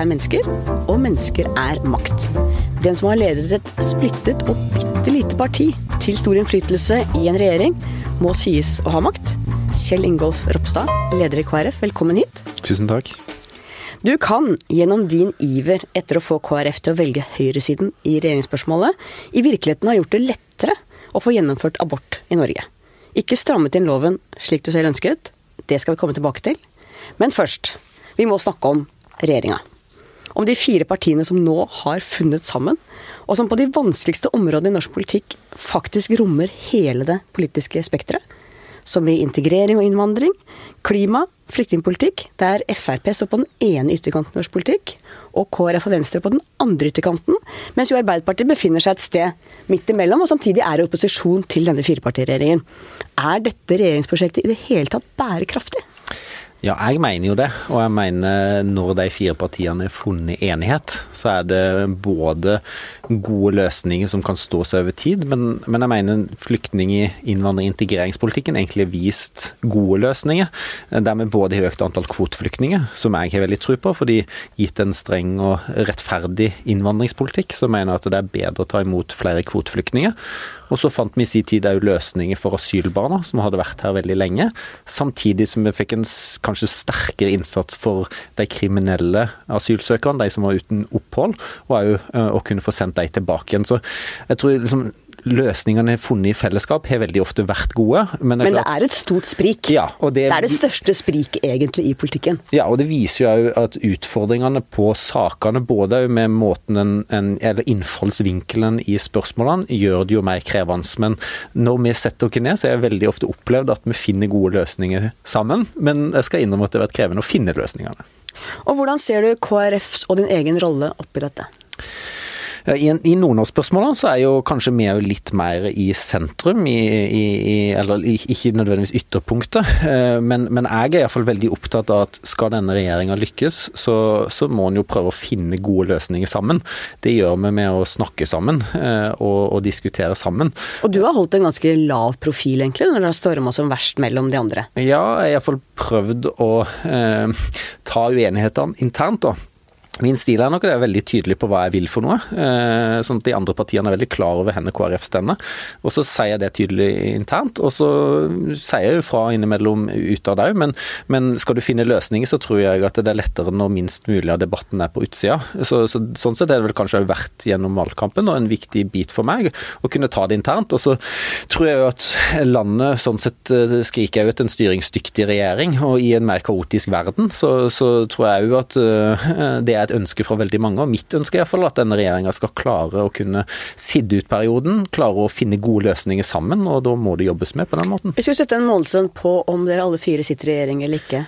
er mennesker, og mennesker er makt. Den som har ledet et splittet og bitte lite parti til stor innflytelse i en regjering, må sies å ha makt. Kjell Ingolf Ropstad, leder i KrF, velkommen hit. Tusen takk. Du kan, gjennom din iver etter å få KrF til å velge høyresiden i regjeringsspørsmålet, i virkeligheten ha gjort det lettere å få gjennomført abort i Norge. Ikke strammet inn loven slik du selv ønsket, det skal vi komme tilbake til. Men først, vi må snakke om regjeringa. Om de fire partiene som nå har funnet sammen, og som på de vanskeligste områdene i norsk politikk faktisk rommer hele det politiske spekteret. Som i integrering og innvandring, klima, flyktningpolitikk, der Frp står på den ene ytterkanten i norsk politikk, og KrF og Venstre på den andre ytterkanten, mens jo Arbeiderpartiet befinner seg et sted midt imellom, og samtidig er i opposisjon til denne firepartiregjeringen. Er dette regjeringsprosjektet i det hele tatt bærekraftig? Ja, jeg mener jo det. Og jeg mener når de fire partiene har funnet enighet, så er det både gode løsninger som kan stå seg over tid, men, men jeg mener flyktning-, innvandrer- og integreringspolitikken egentlig har vist gode løsninger. Der vi både har økt antall kvoteflyktninger, som jeg har veldig tro på, fordi gitt en streng og rettferdig innvandringspolitikk, så mener jeg at det er bedre å ta imot flere kvoteflyktninger. Og så fant vi i sin tid òg løsninger for asylbarna, som hadde vært her veldig lenge. Samtidig som vi fikk en kanskje sterkere innsats for de kriminelle asylsøkerne, de som var uten opphold, og òg eh, å kunne få sendt de tilbake igjen. Så jeg tror liksom løsningene funnet i fellesskap har veldig ofte vært gode. Men det, men det er et stort sprik. Ja, det, det, er det største spriket egentlig i politikken. Ja, og det viser jo at utfordringene på sakene, både med måten en, en, eller innfallsvinkelen i spørsmålene, gjør det jo mer krevende. Men når vi setter oss ned, så har jeg veldig ofte opplevd at vi finner gode løsninger sammen. Men jeg skal innrømme at det har vært krevende å finne løsningene. Og hvordan ser du KrFs og din egen rolle oppi dette? I, i noen av spørsmålene så er jo kanskje vi òg litt mer i sentrum, i, i, eller ikke nødvendigvis ytterpunktet. Eh, men, men jeg er iallfall veldig opptatt av at skal denne regjeringa lykkes, så, så, må en jo prøve å finne gode løsninger sammen. Det gjør vi med å snakke sammen eh, og, og diskutere sammen. Og du har holdt en ganske lav profil, egentlig, når det har storma som verst mellom de andre? Ja, jeg har iallfall prøvd å eh, ta uenighetene internt, da. Min stil er nok det er veldig tydelig på hva jeg vil for noe. Eh, sånn at de andre partiene er veldig klar over hvor KrF stender. Og så sier jeg det tydelig internt, og så sier jeg jo fra innimellom ut av det òg. Men, men, skal du finne løsninger, så tror jeg at det er lettere når minst mulig av debatten er på utsida. Så, så, sånn sett er det vel kanskje òg vært gjennom valgkampen, og en viktig bit for meg å kunne ta det internt. Og så tror jeg jo at landet sånn sett eh, skriker jo etter en styringsdyktig regjering, og i en mer kaotisk verden så, så tror jeg jo at uh, det er et ønske fra veldig mange, og mitt ønske er iallfall at denne regjeringa skal klare å kunne sidde ut perioden, klare å finne gode løsninger sammen, og da må det jobbes med på den måten. Hvis skulle setter en månedslønn på om dere alle fire sitter i regjering eller ikke,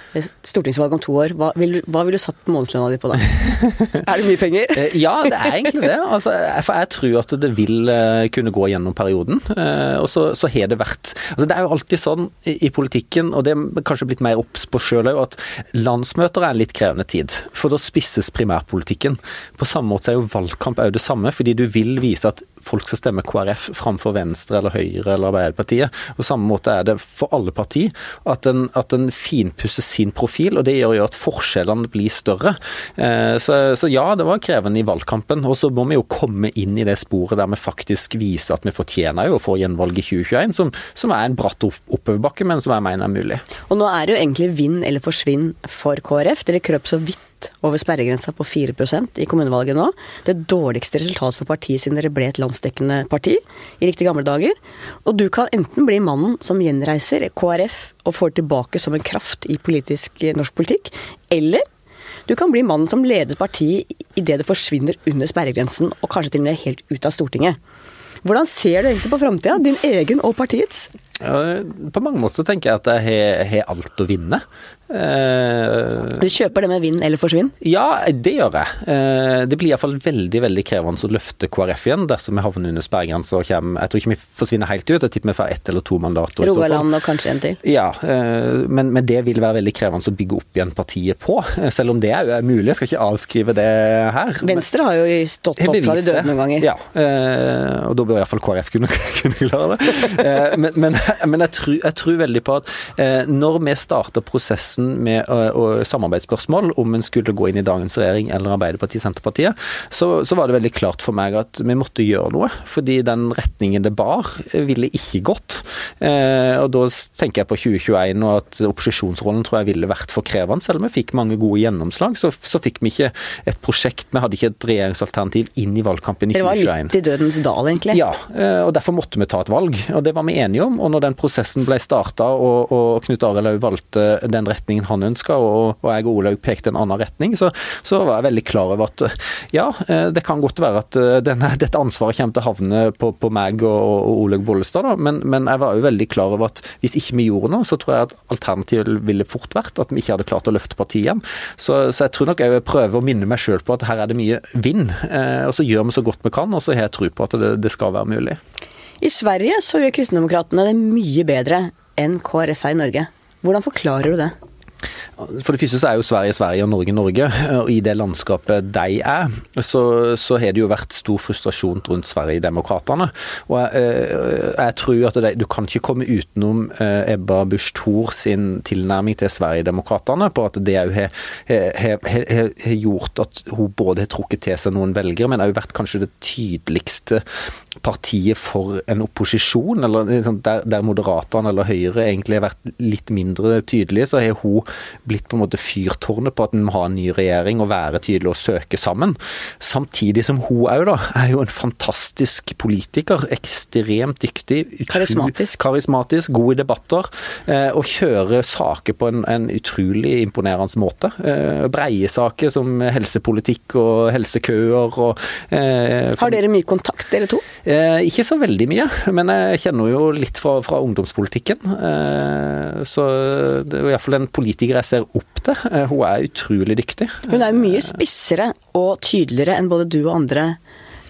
stortingsvalg om to år, hva ville vil du satt månedslønna di på da? er det mye penger? Eh, ja, det er egentlig det. Altså, for jeg tror at det vil eh, kunne gå gjennom perioden. Eh, og så, så har det vært altså Det er jo alltid sånn i politikken, og det er kanskje blitt mer obs på sjøl òg, at landsmøter er en litt krevende tid. For da spisses primært primærpolitikken. På samme måte er jo valgkamp òg det samme, fordi du vil vise at folk skal stemme KrF framfor Venstre eller Høyre eller Arbeiderpartiet. På samme måte er det for alle partier at en, at en finpusser sin profil, og det gjør jo at forskjellene blir større. Eh, så, så, ja, det var krevende i valgkampen. Og så må vi jo komme inn i det sporet der vi faktisk viser at vi fortjener jo å få gjenvalg i 2021, som, som er en bratt oppoverbakke, men som jeg mener er mulig. Og nå er det jo egentlig vinn eller forsvinn for KrF. Dere krøp så vidt over sperregrensa på 4% i kommunevalget nå. Det dårligste resultat for partiet siden dere ble et landsdekkende parti i riktig gamle dager. Og du kan enten bli mannen som gjenreiser KrF og får tilbake som en kraft i politisk, norsk politikk, eller du kan bli mannen som leder partiet idet det forsvinner under sperregrensen, og kanskje til og med helt ut av Stortinget. Hvordan ser du egentlig på framtida, din egen og partiets? På mange måter så tenker jeg at jeg har alt å vinne. Eh, du kjøper det med vinn eller forsvinn? Ja, det gjør jeg. Eh, det blir iallfall veldig veldig krevende å løfte KrF igjen dersom vi havner under sperregrensa og kommer Jeg tror ikke vi forsvinner helt ut, jeg tipper vi får ett eller to mandater. Rogaland og kanskje en til? Ja, eh, men, men, det vil være veldig krevende å bygge opp igjen partiet på. Selv om det er mulig, jeg skal ikke avskrive det her. Venstre har jo stått opp fra de døde noen ganger. Ja, og da bør iallfall KrF kunne, kunne klare det. Men, men men jeg tror, jeg tror, veldig på at eh, når vi starter prosessen med uh, samarbeidsspørsmål, om en skulle gå inn i dagens regjering eller Arbeiderpartiet, Senterpartiet, så, så, var det veldig klart for meg at vi måtte gjøre noe. Fordi den retningen det bar, ville ikke gått. Eh, og da tenker jeg på 2021 og at opposisjonsrollen tror jeg ville vært for krevende. Selv om vi fikk mange gode gjennomslag, så, så fikk vi ikke et prosjekt, vi hadde ikke et regjeringsalternativ inn i valgkampen i 2021. Det var litt i dødens dal, egentlig? Ja, eh, og derfor måtte vi ta et valg. Og det var vi enige om. Og når den prosessen ble starta og, og Knut Arild valgte den retningen han ønska, og, og, jeg og Olaug pekte en annen retning, så, så, var jeg veldig klar over at ja, eh, det kan godt være at eh, denne, dette ansvaret kommer til å havne på, på meg og, og Olaug Bollestad, da. Men, men, jeg var jo veldig klar over at hvis ikke vi gjorde noe, så tror jeg at alternativet ville fort vært at vi ikke hadde klart å løfte partiet igjen. Så, så jeg tror nok jeg vil prøve å minne meg sjøl på at her er det mye vind. Eh, og så gjør vi så godt vi kan, og så har jeg tro på at det, det skal være mulig. I Sverige så gjør Kristendemokratene det mye bedre enn KrF her i Norge. Hvordan forklarer du det? For det første så er jo Sverige Sverige og Norge Norge. og I det landskapet de er, så, så har det jo vært stor frustrasjon rundt Sverigedemokraterna. Og jeg, eh, jeg, tror at det, du kan ikke komme utenom eh, Ebba Busch Thor sin tilnærming til Sverigedemokraterna på at det òg har gjort at hun både har trukket til seg noen velgere, men òg vært kanskje det tydeligste partiet for en opposisjon, eller liksom der, der Moderaterne eller Høyre egentlig har vært litt mindre tydelige, så har hun blitt på en måte fyrtårnet på at en må ha en ny regjering og være tydelig og søke sammen. Samtidig som hun òg, da, er jo en fantastisk politiker. Ekstremt dyktig. Karismatisk. Karismatisk, god i debatter. Eh, og kjører saker på en, en utrolig imponerende måte. Eh, breie saker som helsepolitikk og helsekøer og eh, Har dere mye kontakt, dere to? Eh, ikke så veldig mye, men jeg kjenner jo litt fra, fra ungdomspolitikken. Eh, så det er iallfall en politiker jeg ser opp til. Eh, hun er utrolig dyktig. Hun er mye spissere og tydeligere enn både du og andre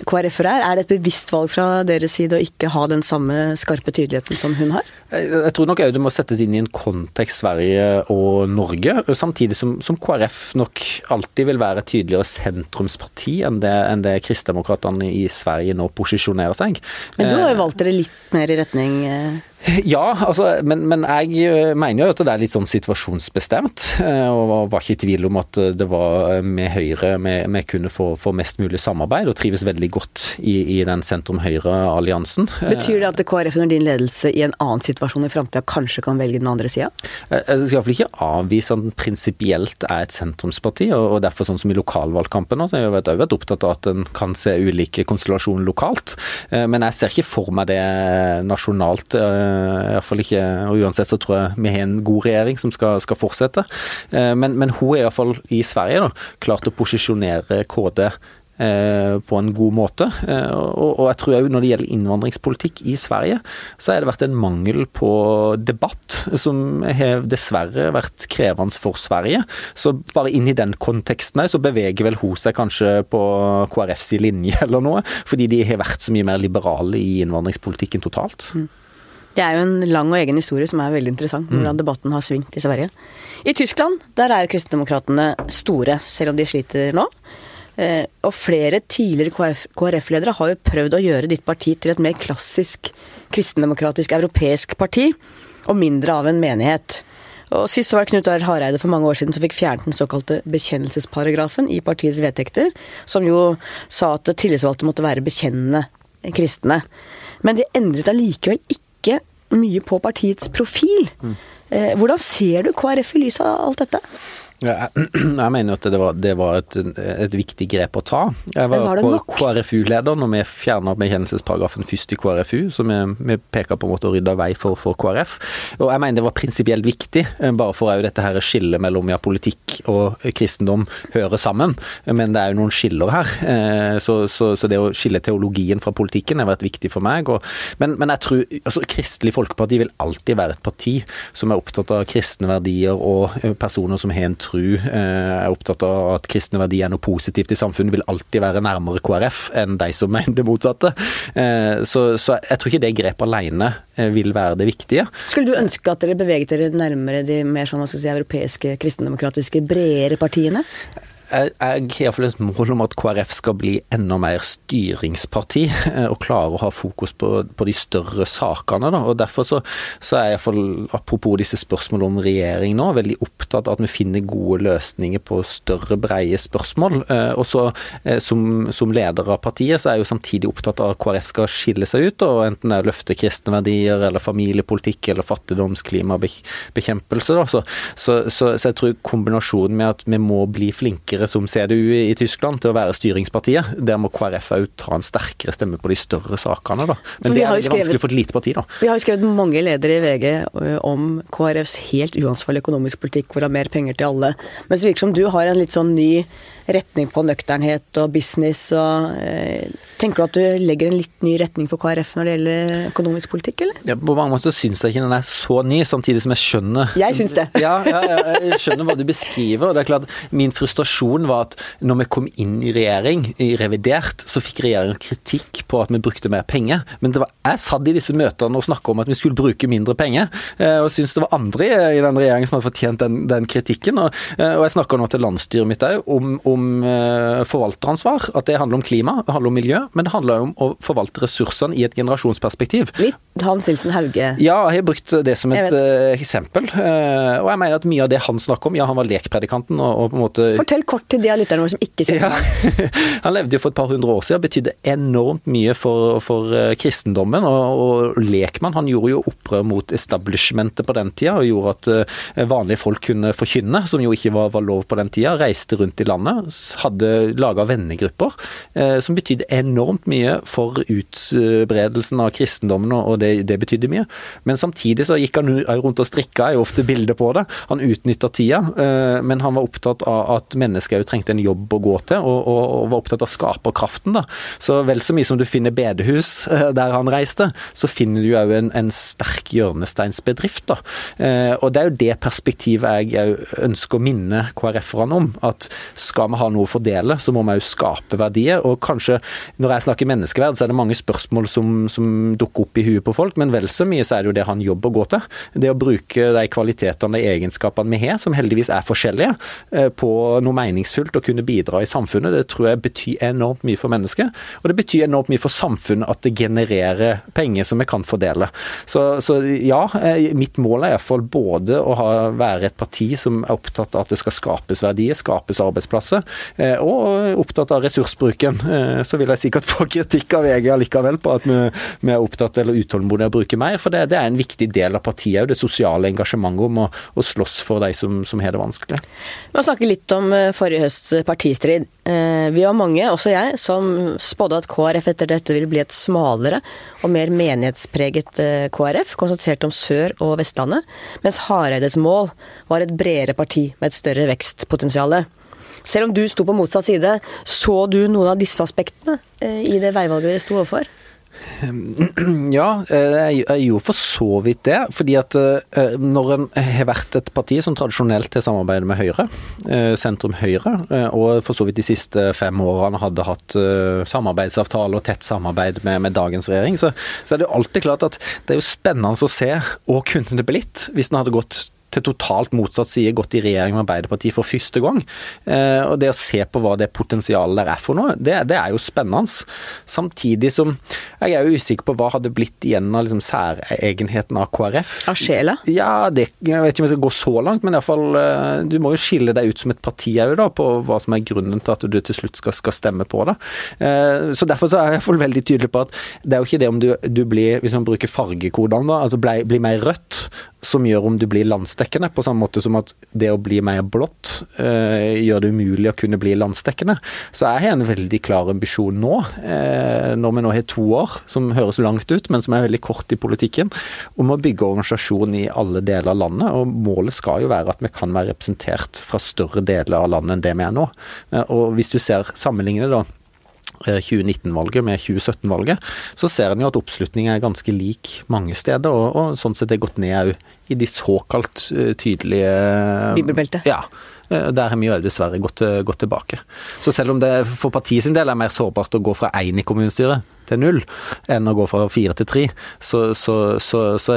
KrF-ere er? Er det et bevisst valg fra deres side å ikke ha den samme skarpe tydeligheten som hun har? Jeg tror nok òg det må settes inn i en kontekst Sverige og Norge. Samtidig som, som KrF nok alltid vil være et tydeligere sentrumsparti enn det, enn det kristdemokratene i Sverige nå posisjonerer seg. Men du har jo valgt dere litt mer i retning eh, ja, altså, men, men, jeg eh, mener jo at det er litt sånn situasjonsbestemt. Eh, og var ikke i tvil om at det var med Høyre vi kunne få, få, mest mulig samarbeid, og trives veldig godt i, i den sentrum-høyre-alliansen. Betyr det at KrF under din ledelse i en annen situasjon i framtida kanskje kan velge den andre sida? Jeg skal iallfall ikke avvise at den prinsipielt er et sentrumsparti, og derfor sånn som i lokalvalgkampen så har jeg vært opptatt av at en kan se ulike konstellasjoner lokalt. Eh, men jeg ser ikke for meg det nasjonalt Eh, Iallfall ikke og Uansett så tror jeg vi har en god regjering som skal, skal fortsette. Eh, men, men hun er iallfall i Sverige da, klart å posisjonere KD eh, på en god måte. Og jeg tror òg når det gjelder innvandringspolitikk i Sverige, så har det vært en mangel på debatt som har dessverre vært krevende for Sverige. Så bare inn i den konteksten så beveger vel hun seg kanskje på KrFs linje eller noe, fordi de har vært så mye mer liberale i innvandringspolitikken totalt. Mm. Det er jo en lang og egen historie som er veldig interessant, mm. hvordan debatten har svingt i Sverige. I Tyskland der er jo kristendemokratene store, selv om de sliter nå. Eh, og flere tidligere KrF-ledere har jo prøvd å gjøre ditt parti til et mer klassisk kristendemokratisk europeisk parti, og mindre av en menighet. Og Sist så var det Knut Arild Hareide for mange år siden som fikk fjernet den såkalte bekjennelsesparagrafen i partiets vedtekter, som jo sa at tillitsvalgte måtte være bekjennende kristne. Men det endret allikevel ikke ikke mye på partiets profil. Mm. Hvordan ser du KrF i lys av alt dette? Ja, jeg mener at det var, det var et, et, viktig grep å ta. Jeg var, var KrFU-leder når vi fjerna bekjennelsesparagrafen først i KrFU, så vi, vi peker på en måte å rydde vei for, for, KrF. Og jeg mener det var prinsipielt viktig, eh, bare for òg dette her skillet mellom ja, politikk og kristendom hører sammen. Men det er jo noen skiller her. Eh, så, så, så det å skille teologien fra politikken har vært viktig for meg. Og, men, men, jeg tror altså, Kristelig Folkeparti vil alltid være et parti som er opptatt av kristne verdier og eh, personer som har en tro tro, eh, er opptatt av at kristne verdier er noe positivt i samfunnet, vil alltid være nærmere KrF enn de som mener det motsatte. Eh, så, så jeg tror ikke det grepet alene eh, vil være det viktige. Skulle du ønske at dere beveget dere nærmere de mer sånn, si, europeiske kristendemokratiske, bredere partiene? Jeg, har iallfall et mål om at KrF skal bli enda mer styringsparti, eh, og klare å ha fokus på, på de større sakene. Da. og Derfor så, så er jeg iallfall, apropos disse spørsmålene om regjering nå, veldig opptatt av at vi finner gode løsninger på større, breie spørsmål. Eh, og så som, som, leder av partiet, så er jeg jo samtidig opptatt av at KrF skal skille seg ut, og enten det er å løfte kristne verdier, eller familiepolitikk, eller fattigdomsklimabekjempelse. Så, så, så, så jeg tror kombinasjonen med at vi må bli flinkere som CDU i Tyskland til å være styringspartiet. Der må KrF òg ta en sterkere stemme på de større sakene. Da. Men det er veldig skrevet, vanskelig for et lite parti. da. Vi har jo skrevet mange ledere i VG om KrFs helt uansvarlig økonomisk politikk, hvor det er mer penger til alle. Men det virker som du har en litt sånn ny retning på nøkternhet og business og eh, Tenker du at du legger en litt ny retning for KrF når det gjelder økonomisk politikk, eller? Ja, på mange måter syns jeg ikke den er så ny, samtidig som jeg skjønner Jeg syns det. Ja, ja, jeg skjønner hva du beskriver. og det er klart Min frustrasjon var at når vi kom inn i regjering, i revidert, så fikk regjeringen kritikk på at vi brukte mer penger. Men var, jeg satt i disse møtene og snakka om at vi skulle bruke mindre penger, eh, og syntes det var andre i den regjeringen som hadde fortjent den, den kritikken. Og, eh, og jeg snakka nå til landsstyret mitt òg om, om om eh, forvalteransvar, at det handler om klima, det handler om miljø, men det handler om å forvalte ressursene i et generasjonsperspektiv. Litt Hans Nilsen Hauge? Ja, jeg har brukt det som et uh, eksempel. Uh, og jeg mener at mye av det han snakker om, ja, han var lekpredikanten og, og på en måte Fortell kort til de av lytterne våre som ikke kjenner ja. ham. han levde jo for et par hundre år siden, betydde enormt mye for, for kristendommen. Og, og, lekmann, han gjorde jo opprør mot establishmentet på den tida, og gjorde at vanlige folk kunne forkynne, som jo ikke var, var lov på den tida. Reiste rundt i landet, hadde laga vennegrupper, som betydde enormt mye for utbredelsen av kristendommen og det, det betydde mye. Men samtidig så gikk han rundt og strikka, er jo ofte bilder på det. Han utnytta tida, eh, men han var opptatt av at mennesker òg trengte en jobb å gå til, og, og, og var opptatt av skaperkraften. da. Så vel så mye som du finner bedehus eh, der han reiste, så finner du òg en, en, sterk hjørnesteinsbedrift. da. Eh, og det er jo det perspektivet jeg ønsker å minne KrF-erne om. At skal vi ha noe å fordele, så må vi òg skape verdier. Og kanskje når jeg snakker menneskeverd, så er det mange spørsmål som, som dukker opp i huet på folk, men vel så mye så er det jo det han jobber å gå til. Det å bruke de kvalitetene, de egenskapene vi har, som heldigvis er forskjellige, eh, på noe meningsfullt og kunne bidra i samfunnet, det tror jeg betyr enormt mye for mennesket. Og det betyr enormt mye for samfunnet at det genererer penger som vi kan fordele. Så, så ja, eh, mitt mål er iallfall både å ha, være et parti som er opptatt av at det skal skapes verdier, skapes arbeidsplasser, og opptatt av ressursbruken. Så vil jeg sikkert få kritikk av VG allikevel på at vi, vi er opptatt eller utålmodige å bruke mer. For det, det, er en viktig del av partiet det sosiale engasjementet om å, å slåss for de som, som har det vanskelig. Vi har snakket litt om eh, forrige høsts partistrid. Eh, vi var mange, også jeg, som spådde at KrF etter dette ville bli et smalere og mer menighetspreget eh, KrF, konsentrert om Sør- og Vestlandet, mens Hareides mål var et bredere parti med et større vekstpotensial. Selv om du sto på motsatt side, så du noen av disse aspektene i det veivalget dere sto overfor? Ja, eh, jeg gjorde for så vidt det. Fordi at eh, når en har vært et parti som tradisjonelt har samarbeidet med Høyre, eh, sentrum Høyre, og for så vidt de siste fem årene hadde hatt samarbeidsavtale og tett samarbeid med, med dagens regjering, så, så, er det jo alltid klart at det er jo spennende å se hva kunne det blitt hvis den hadde gått til totalt motsatt side gått i regjering med Arbeiderpartiet for første gang. Eh, og det å se på hva det potensialet der er for noe, det, det er jo spennende. Samtidig som jeg er jo usikker på hva hadde blitt igjen av liksom særegenheten av KrF. Av sjela? Ja, det, jeg vet ikke om jeg skal gå så langt, men iallfall eh, Du må jo skille deg ut som et parti òg, da, på hva som er grunnen til at du til slutt skal, skal stemme på det. Eh, så derfor så er jeg iallfall veldig tydelig på at det er jo ikke det om du, du blir, hvis man bruker fargekodene, da, altså blir mer rødt, som gjør om du blir landsdekkende, på samme måte som at det å bli mer blått eh, gjør det umulig å kunne bli landsdekkende. Så jeg har en veldig klar ambisjon nå, eh, når vi nå har to år, som høres langt ut, men som er veldig kort i politikken, om å bygge organisasjon i alle deler av landet. Og målet skal jo være at vi kan være representert fra større deler av landet enn det vi er nå. Eh, og hvis du ser sammenlignende da 2019-valget eh, med 2017-valget, så ser en jo at oppslutningen er ganske lik mange steder, og, og sånn sett er gått ned òg i de såkalt uh, tydelige Bibelbeltet? Ja. Eh, der har vi jo dessverre gått, gått, tilbake. Så selv om det for partiet sin del er mer sårbart å gå fra én i kommunestyret til null, enn å gå fra fire til tre, så, så, så, så,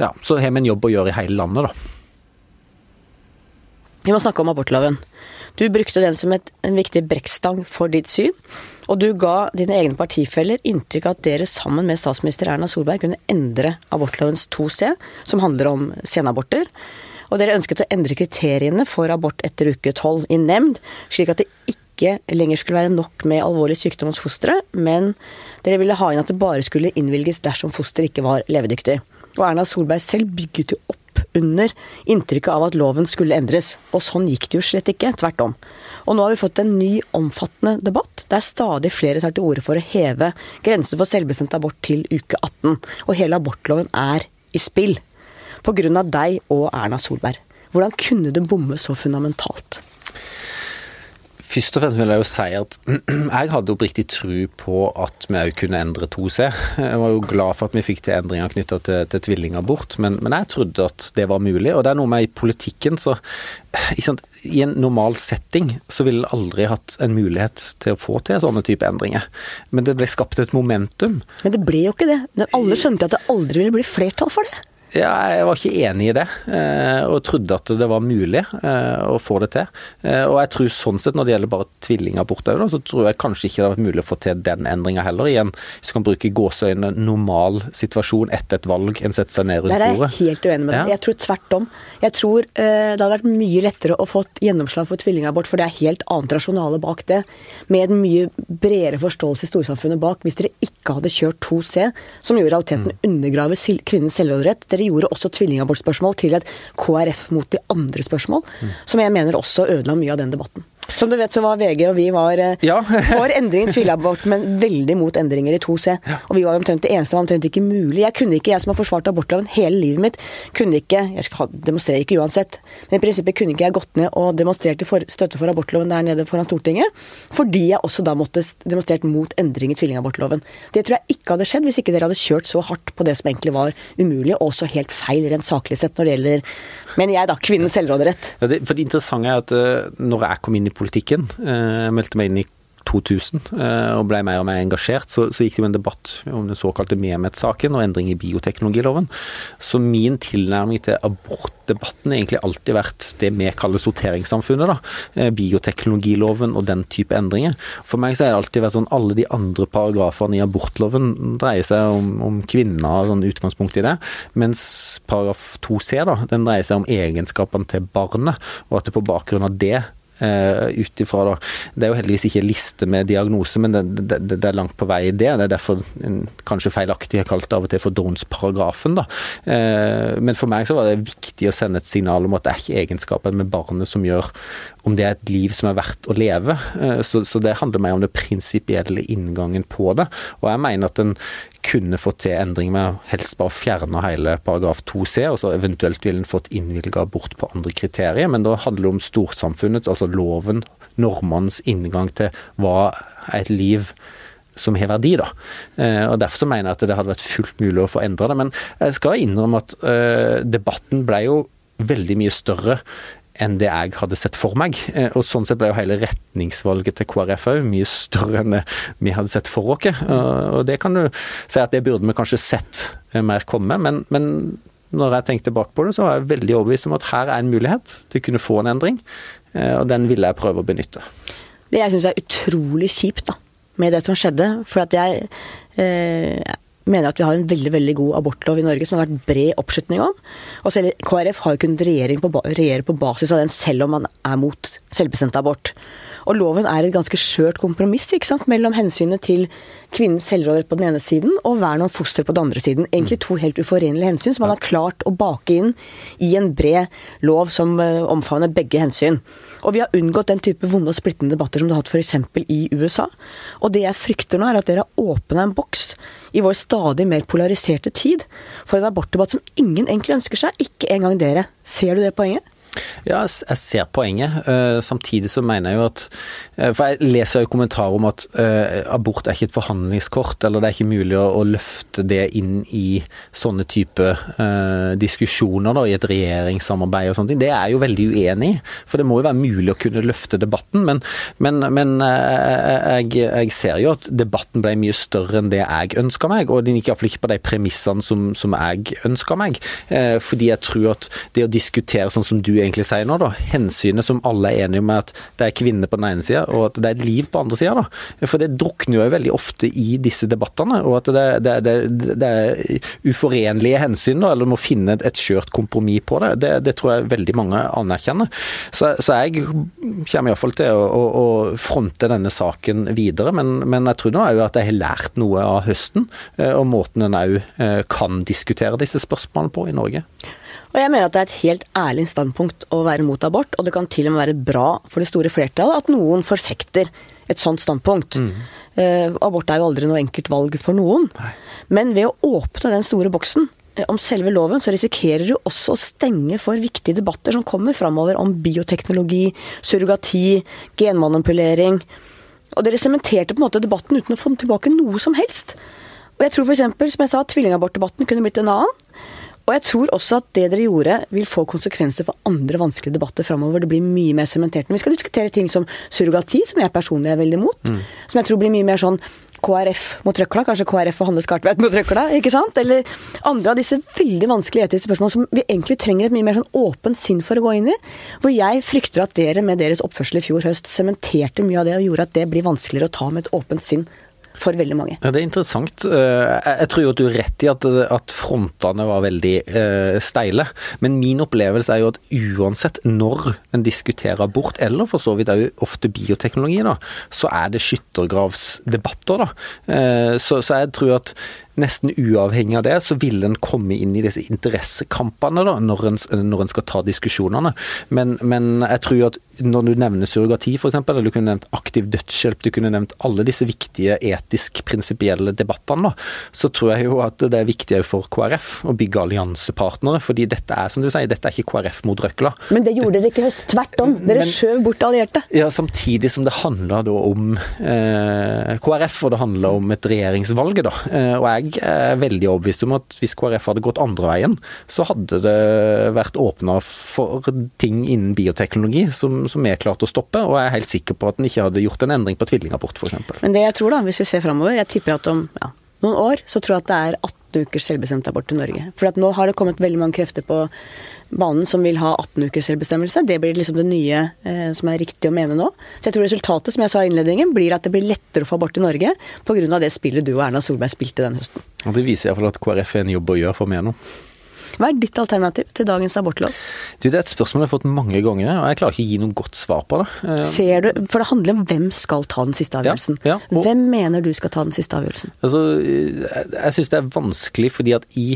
ja, så har vi en jobb å gjøre i hele landet, da. Vi må snakke om abortloven. Du brukte den som et, en viktig brekkstang for ditt syn. Og du ga dine egne partifeller inntrykk av at dere sammen med statsminister Erna Solberg kunne endre abortlovens 2c, som handler om senaborter. Og dere ønsket å endre kriteriene for abort etter uke 12 i nemnd, slik at det ikke lenger skulle være nok med alvorlig sykdom hos fosteret, men dere ville ha inn at det bare skulle innvilges dersom fosteret ikke var levedyktig. Og Erna Solberg selv bygget jo opp under inntrykket av at loven skulle endres. Og sånn gikk det jo slett ikke, tvert om. Og nå har vi fått en ny omfattende debatt, der stadig flere tar til orde for å heve grensen for selvbestemt abort til uke 18. Og hele abortloven er i spill. På grunn av deg og Erna Solberg. Hvordan kunne du bomme så fundamentalt? Først og fremst vil jeg jo si at jeg hadde oppriktig tro på at vi òg kunne endre 2C. Jeg var jo glad for at vi fikk til endringer knytta til, til tvillingabort, men, men, jeg trodde at det var mulig. Og det er noe med i politikken, så I en normal setting så ville jeg aldri hatt en mulighet til å få til sånne type endringer. Men det ble skapt et momentum. Men det ble jo ikke det. Alle skjønte at det aldri ville bli flertall for det. Ja, jeg var ikke enig i det, eh, og trodde at det var mulig eh, å få det til. Eh, og jeg tror sånn sett, når det gjelder bare tvillingabort òg, så tror jeg kanskje ikke det har vært mulig å få til den endringa heller. Igjen, hvis du kan bruke gåseøyne, normal situasjon etter et valg, en setter seg ned rundt bordet. Der er jeg helt uenig med deg. Ja. Jeg tror tvert om. Jeg tror det hadde vært mye lettere å få gjennomslag for tvillingabort, for det er helt annet rasjonale bak det. Med en mye bredere forståelse i storsamfunnet bak, hvis dere ikke hadde kjørt 2C, som jo i realiteten mm. undergraver kvinnens selvråderett dere gjorde også tvillingabortspørsmål til et KrF mot de andre spørsmål, mm. som jeg mener også ødela mye av den debatten. Som du vet så var VG og vi var eh, ja. for endring i tvilabort, men veldig mot endringer i 2C. Og vi var omtrent det eneste, var omtrent ikke mulig. Jeg kunne ikke, jeg som har forsvart abortloven hele livet mitt, kunne ikke Jeg demonstrerer ikke uansett, men i prinsippet kunne ikke jeg gått ned og demonstrert for støtte for abortloven der nede foran Stortinget, fordi jeg også da måtte demonstrert mot endring i tvillingabortloven. Det tror jeg ikke hadde skjedd hvis ikke dere hadde kjørt så hardt på det som egentlig var umulig, og også helt feil rent saklig sett når det gjelder, mener jeg da, kvinnens selvråderett. Ja, det, for det interessante er at uh, når jeg kom inn i politikken. Eh, jeg meldte meg inn i 2000 eh, og ble mer og mer engasjert, så, så gikk det jo en debatt om den såkalte Mehmet-saken og endring i bioteknologiloven. Så min tilnærming til abortdebatten har egentlig alltid vært det vi kaller sorteringssamfunnet. da, eh, Bioteknologiloven og den type endringer. For meg så har det alltid vært sånn alle de andre paragrafene i abortloven dreier seg om, om kvinner, sånn utgangspunkt i det, mens paragraf 2c da, den dreier seg om egenskapene til barnet, og at det på bakgrunn av det Uh, ut ifra. Det er jo heldigvis ikke liste med diagnose, men det, det, det, er langt på vei i det. Det er derfor en, kanskje feilaktig har kalt det av og til for Downs-paragrafen. Uh, men for meg så var det viktig å sende et signal om at det er ikke egenskapen med barnet som gjør om det er et liv som er verdt å leve. Uh, så, så, det handler mer om det prinsipielle inngangen på det. Og jeg mener at en kunne fått til endring med helst bare fjerne hele paragraf 2c, og så eventuelt ville en fått innvilga abort på andre kriterier. Men da handler det om storsamfunnets, altså loven, normenes inngang til hva er et liv som har verdi. da. Eh, og Derfor så mener jeg at det hadde vært fullt mulig å få endra det. Men jeg skal innrømme at uh, debatten ble jo veldig mye større enn det jeg hadde sett for meg. Eh, og Sånn sett ble jo hele retningsvalget til KrF òg mye større enn vi hadde sett for oss. Og det kan du si at det burde vi kanskje sett eh, mer komme, men, men når jeg tenkte bak på det, så var jeg veldig overbevist om at her er en mulighet til å kunne få en endring, eh, og den ville jeg prøve å benytte. Det jeg syns er utrolig kjipt da, med det som skjedde, for at jeg eh, mener at vi har en veldig veldig god abortlov i Norge som har vært bred oppslutning om. Og selv KrF har jo kunnet regjere på basis av den, selv om man er mot selvbestemt abort. Og loven er et ganske skjørt kompromiss ikke sant? mellom hensynet til kvinnens selvråderett på den ene siden og vern om foster på den andre siden. Egentlig to helt uforenlige hensyn som man har klart å bake inn i en bred lov som uh, omfavner begge hensyn. Og vi har unngått den type vonde og splittende debatter som du har hatt f.eks. i USA. Og det jeg frykter nå, er at dere har åpna en boks i vår stadig mer polariserte tid for en abortdebatt som ingen egentlig ønsker seg, ikke engang dere. Ser du det poenget? Ja, jeg ser poenget. Eh, samtidig så mener jeg jo at eh, For jeg leser jo kommentarer om at uh, abort er ikke et forhandlingskort, eller det er ikke mulig å, løfte det inn i sånne type diskusjoner da, i et regjeringssamarbeid og sånne ting. Det er jeg jo veldig uenig i. For det må jo være mulig å kunne løfte debatten. Men, men, men jeg, jeg, ser jo at debatten ble mye større enn det jeg ønska meg, og den gikk iallfall ikke på de premissene som, som jeg ønska meg. Fordi jeg tror at det å diskutere sånn som du er egentlig sier nå, da. Hensynet som alle er enige om er at det er kvinner på den ene sida, og at det er liv på den andre sida. For det drukner jo veldig ofte i disse debattene, og at det, det, det, det er uforenlige hensyn, da, eller må finne et, et skjørt kompromiss på det. det. tror jeg veldig mange anerkjenner. Så, så jeg kommer iallfall til å, å, å, fronte denne saken videre, men, men jeg tror nå òg at jeg har lært noe av høsten, eh, og måten en òg eh, kan diskutere disse spørsmålene på i Norge. Og jeg mener at det er et helt ærlig standpunkt å være mot abort, og det kan til og med være bra for det store flertallet at noen forfekter et sånt standpunkt. Mm. Uh, abort er jo aldri noe enkelt valg for noen. Nei. Men ved å åpne den store boksen uh, om selve loven, så risikerer du også å stenge for viktige debatter som kommer framover om bioteknologi, surrogati, genmanipulering. Og dere sementerte på en måte debatten uten å få tilbake noe som helst. Og jeg tror f.eks., som jeg sa, tvillingabortdebatten kunne blitt en annen. Og jeg tror også at det dere gjorde, vil få konsekvenser for andre vanskelige debatter framover. Det blir mye mer sementert. Men vi skal diskutere ting som surrogati, som jeg personlig er veldig imot. Mm. Som jeg tror blir mye mer sånn KrF mot røkla, kanskje KrF og Hanne Skartveit mot røkla, ikke sant? Eller andre av disse veldig vanskelige etiske spørsmål som vi egentlig trenger et mye mer sånn åpent sinn for å gå inn i. Hvor jeg frykter at dere med deres oppførsel i fjor høst sementerte mye av det og gjorde at det blir vanskeligere å ta med et åpent sinn for veldig mange. Ja, Det er interessant. Eh, jeg tror jo at du er rett i at, frontene var veldig uh, steile. Men min opplevelse er jo at uansett når en diskuterer abort, eller for så vidt òg ofte bioteknologi, da, så er det skyttergravsdebatter. da. Uh, så, så jeg tror at nesten uavhengig av det, så vil en komme inn i disse interessekampene da, når en, når en skal ta diskusjonene. Men, men, jeg tror at når du nevner surrogati f.eks., eller du kunne nevnt aktiv dødshjelp, du kunne nevnt alle disse viktige etisk-prinsipielle debattene, da, så tror jeg jo at det er viktig for KrF å bygge alliansepartnere. fordi dette er som du sier, dette er ikke KrF mot Røkla. Men det gjorde dere ikke i høst. Tvert om. Dere men, skjøv bort allierte. Ja, samtidig som det handla da om eh, KrF, og det handla om et regjeringsvalg. da, eh, og jeg jeg er veldig overbevist om at hvis KrF hadde gått andre veien, så hadde det vært åpna for ting innen bioteknologi som, som er klart å stoppe, og jeg er helt sikker på at en ikke hadde gjort en endring på tvillingabort, f.eks. Men det jeg tror, da, hvis vi ser framover, jeg tipper at om ja, noen år så tror jeg at det er 18 ukers selvbestemt abort i Norge. For at nå har det kommet veldig mange krefter på banen som vil ha 18 ukers selvbestemmelse. Det blir liksom det nye eh, som er riktig å mene nå. Så jeg tror resultatet, som jeg sa i innledningen, blir at det blir lettere å få abort i Norge pga. det spillet du og Erna Solberg spilte den høsten. Og Det viser iallfall at KrF er en jobb å gjøre for meg nå. Hva er ditt alternativ til dagens abortlov? Du, det er et spørsmål jeg har fått mange ganger, og jeg klarer ikke å gi noe godt svar på det. Eh, Ser du, For det handler om hvem skal ta den siste avgjørelsen. Ja, ja, og, hvem mener du skal ta den siste avgjørelsen? Altså, jeg syns det er vanskelig, fordi at i,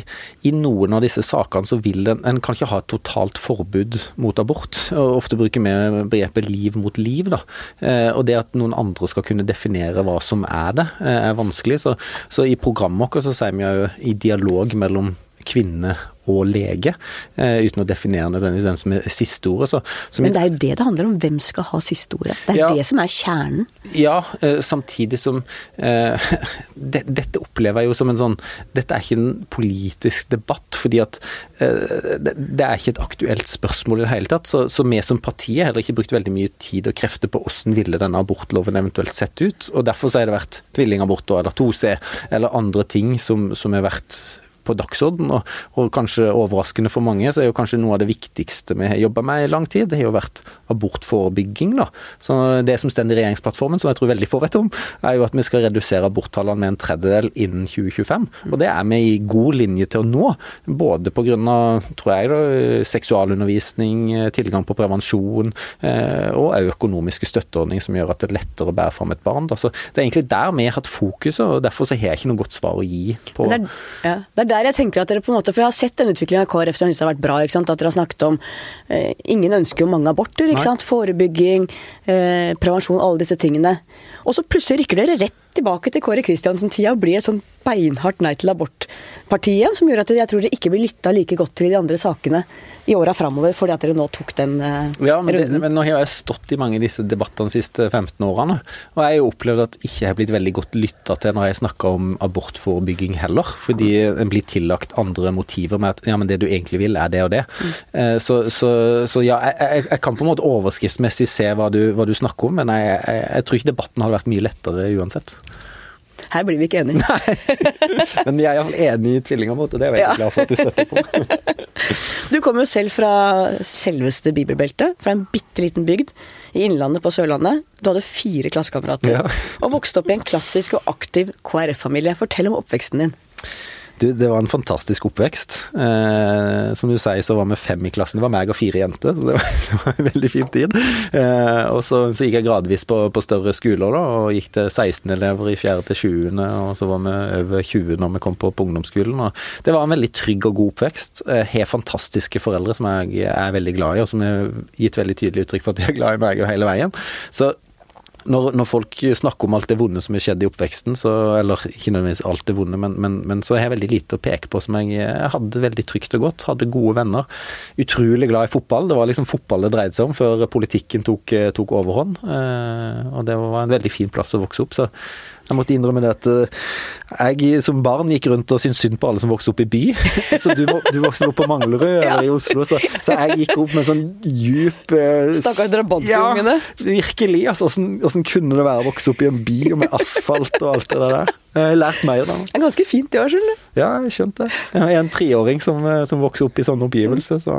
i, noen av disse sakene så vil en En kan ikke ha et totalt forbud mot abort. og Ofte bruker vi begrepet liv mot liv. da. Eh, og det at noen andre skal kunne definere hva som er det, eh, er vanskelig. Så, så i programmet vårt så sier vi jo i dialog mellom kvinne og lege, eh, uten å definere nødvendigvis den som er siste ordet. Så, så Men det er jo det det handler om, hvem skal ha siste ordet? Det er ja, det som er kjernen. Ja, eh, samtidig som eh, det, Dette opplever jeg jo som en sånn Dette er ikke en politisk debatt, fordi at eh, det, det, er ikke et aktuelt spørsmål i det hele tatt. Så, så vi som parti har heller ikke brukt veldig mye tid og krefter på hvordan ville denne abortloven eventuelt sett ut. Og derfor så har det vært tvillingabort eller 2C eller andre ting som, som har vært på dagsorden, og, og, kanskje overraskende for mange, så er jo kanskje noe av det viktigste vi har jobba med i lang tid, det har jo vært abortforebygging. da. Så Det som står i regjeringsplattformen, som jeg tror veldig få vet om, er jo at vi skal redusere aborttallene med en tredjedel innen 2025. Og det er vi i god linje til å nå, både pga. tror jeg da, seksualundervisning, tilgang på prevensjon eh, og økonomiske støtteordninger som gjør at det er lettere å bære fram et barn. Da. Så Det er egentlig der vi har hatt fokuset, og derfor så har jeg ikke noe godt svar å gi på det er, ja, det er der jeg tenker at dere på en måte For jeg har sett den utviklingen KrF som har vært bra. ikke sant? At dere har snakket om eh, Ingen ønsker jo mange aborter. ikke sant? Forebygging, eh, prevensjon, alle disse tingene. Og så plutselig rykker dere rett tilbake til Kåre Kristiansen-tida og blir et sånn beinhardt nei til abort-partiet, som gjør at jeg tror dere ikke blir lytta like godt til de andre sakene i åra framover, fordi at dere nå tok den uh, ja, men runden. Det, men nå har jeg stått i mange av disse debattene de siste 15 årene, og jeg har jo opplevd at ikke har blitt veldig godt lytta til når jeg snakker om abortforebygging heller, fordi en blir tillagt andre motiver med at ja, men det du egentlig vil er det og det. Mm. Så, så, så, ja, jeg, jeg, jeg, kan på en måte overskriftsmessig se hva du, hva du snakker om, men jeg, jeg tror ikke debatten hadde vært mye lettere uansett. Her blir vi ikke enige. Nei. Men vi er iallfall enige i tvillinga, og det er jeg veldig ja. glad for at du støtter på. Du kommer jo selv fra selveste bibelbeltet, fra en bitte liten bygd i Innlandet på Sørlandet. Du hadde fire klassekamerater, Ja. og vokste opp i en klassisk og aktiv KrF-familie. Fortell om oppveksten din. Du, det var en fantastisk oppvekst. Eh, som du sier, så var vi fem i klassen. Det var meg og fire jenter, så det var, det var en veldig fin tid. Eh, og så, så gikk jeg gradvis på, på større skoler, da, og gikk til 16 elever i 4. til 20., og så var vi over 20 når vi kom på, på ungdomsskolen. Og det var en veldig trygg og god oppvekst. Jeg har fantastiske foreldre som jeg er veldig glad i, og som har gitt veldig tydelig uttrykk for at de er glad i meg hele veien. Så når, når, folk snakker om alt det vonde som har skjedd i oppveksten, så, eller ikke nødvendigvis alt det vonde, men, men, men så har jeg veldig lite å peke på som jeg, jeg hadde veldig trygt og godt. Hadde gode venner. Utrolig glad i fotball. Det var liksom fotball det dreide seg om før politikken tok, tok overhånd. Eh, og det var en veldig fin plass å vokse opp. så jeg måtte innrømme det at jeg som barn gikk rundt og syntes synd på alle som vokste opp i by. Så du, du vokste opp på Manglerud eller i Oslo, så, så, jeg gikk opp med sånn djup Stakkars drabantungene. Ja, virkelig. altså Åssen kunne det være å vokse opp i en by med asfalt og alt det der? Jeg har lært mer da. Det er ganske fint i år, skjønner du. Ja, jeg skjønte det. Jeg er en treåring som, som vokser opp i sånne oppgivelser, så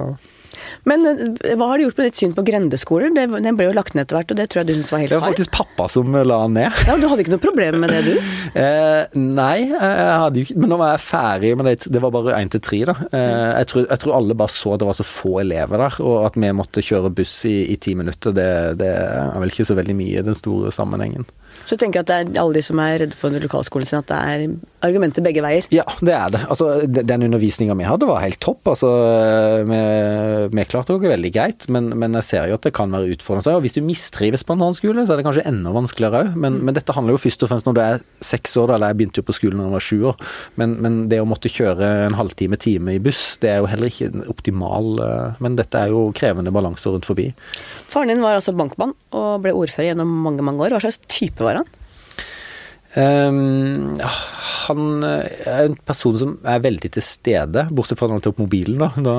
men hva har du gjort med ditt syn på grendeskoler? Det, den ble jo lagt ned etter hvert, og det tror jeg du syns var helt feil. Det var faktisk pappa som la den ned. Ja, Du hadde ikke noe problem med det, du? Eh, nei, jeg hadde jo ikke Men nå var jeg ferdig med det. Det var bare én til tre, da. Eh, jeg, tror, jeg, tror, alle bare så at det var så få elever der, og at vi måtte kjøre buss i, i ti minutter, det, det, er vel ikke så veldig mye i den store sammenhengen. Så du tenker at det er alle de som er redde for lokalskolen sin, at det er argumenter begge veier? Ja, det er det. Altså, den undervisninga vi hadde var helt topp. Altså, vi, vi klarte oss veldig greit, men, men, jeg ser jo at det kan være utfordrende. Og hvis du mistrives på en annen skole, så er det kanskje enda vanskeligere òg. Men, men, dette handler jo først og fremst når du er seks år, eller jeg begynte jo på skolen da jeg var sju år. Men, men, det å måtte kjøre en halvtime, time i buss, det er jo heller ikke optimal. Men dette er jo krevende balanser rundt forbi. Faren din var altså bankmann og ble ordfører gjennom mange, mange år. Hva slags type var han? Um, han er en person som er veldig til stede, bortsett fra når han opp mobilen, da. Da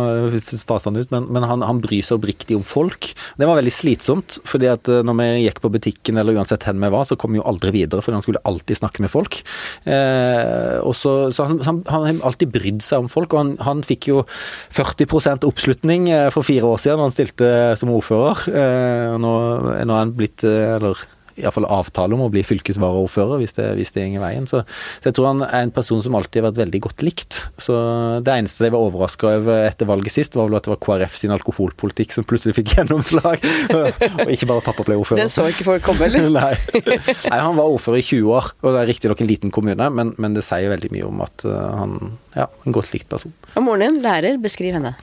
faser han ut. Men, men han, han, bryr seg oppriktig om folk. Det var veldig slitsomt, fordi at eh, når vi gikk på butikken eller uansett hvor vi var, så kom vi jo aldri videre, fordi han skulle alltid snakke med folk. Eh, og så, så han, har alltid brydd seg om folk, og han, fikk jo 40 oppslutning eh, for fire år siden da han stilte som ordfører. Eh, nå, nå er han blitt, eh, eller iallfall avtale om å bli fylkesvaraordfører hvis det, hvis det går veien. Så, så, jeg tror han er en person som alltid har vært veldig godt likt. Så det eneste jeg var overraska over etter valget sist, var vel at det var KrF sin alkoholpolitikk som plutselig fikk gjennomslag, og ikke bare pappa ble ordfører. Den så ikke folk komme, eller? Nei. Nei. han var ordfører i 20 år, og det er riktignok en liten kommune, men, men, det sier veldig mye om at uh, han ja, en godt likt person. Og moren din, lærer, beskriv henne.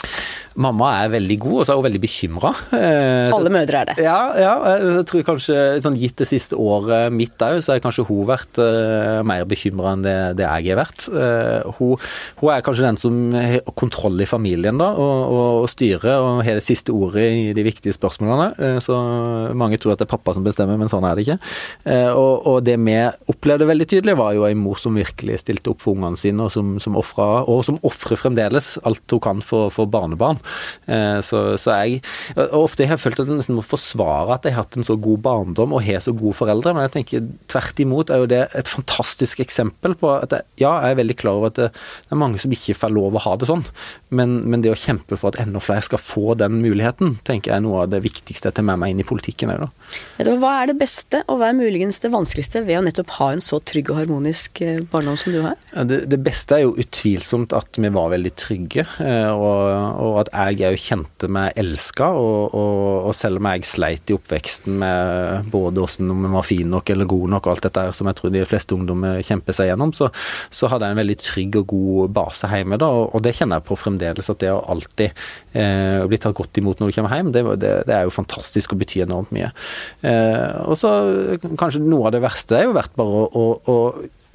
Mamma er veldig god, og så er hun veldig bekymra. Eh, Alle mødre er det. Ja, ja, jeg tror kanskje sånn gitt det siste året mitt òg, så har kanskje hun vært uh, mer bekymra enn det, det, jeg har vært. Uh, hun, hun, er kanskje den som har kontroll i familien da, og, og, og styrer og har det siste ordet i de viktige spørsmålene. Uh, så mange tror at det er pappa som bestemmer, men sånn er det ikke. Og, og, det vi opplevde veldig tydelig, var jo en mor som virkelig stilte opp for ungene sine, og som, som ofrer fremdeles alt hun kan for, for barnebarn. Så, så, jeg og Ofte har jeg følt at jeg nesten må forsvare at jeg har hatt en så god barndom og har så gode foreldre, men jeg tenker tvert imot er jo det et fantastisk eksempel på at jeg, ja, jeg er veldig klar over at det, det, er mange som ikke får lov å ha det sånn, men, men, det å kjempe for at enda flere skal få den muligheten, tenker jeg er noe av det viktigste jeg tar med meg inn i politikken òg, Hva er det beste, og hva er muligens det vanskeligste ved å nettopp ha en så trygg og harmonisk eh, barndom som du har? Det, det beste er jo utvilsomt at vi var veldig trygge, eh, og, og at jeg òg kjente meg elska. Og, og, og, selv om jeg sleit i oppveksten med både åssen vi var fin nok eller god nok, alt dette som jeg tror de fleste ungdommer kjemper seg gjennom, så, så, hadde jeg en veldig trygg og god base hjemme. da, og det kjenner jeg på fremdeles, at det å alltid eh, bli tatt godt imot når du kommer hjem, det, det, det er jo fantastisk og betyr enormt mye. Eh, og så kanskje noe av det verste er jo vært bare å, å, å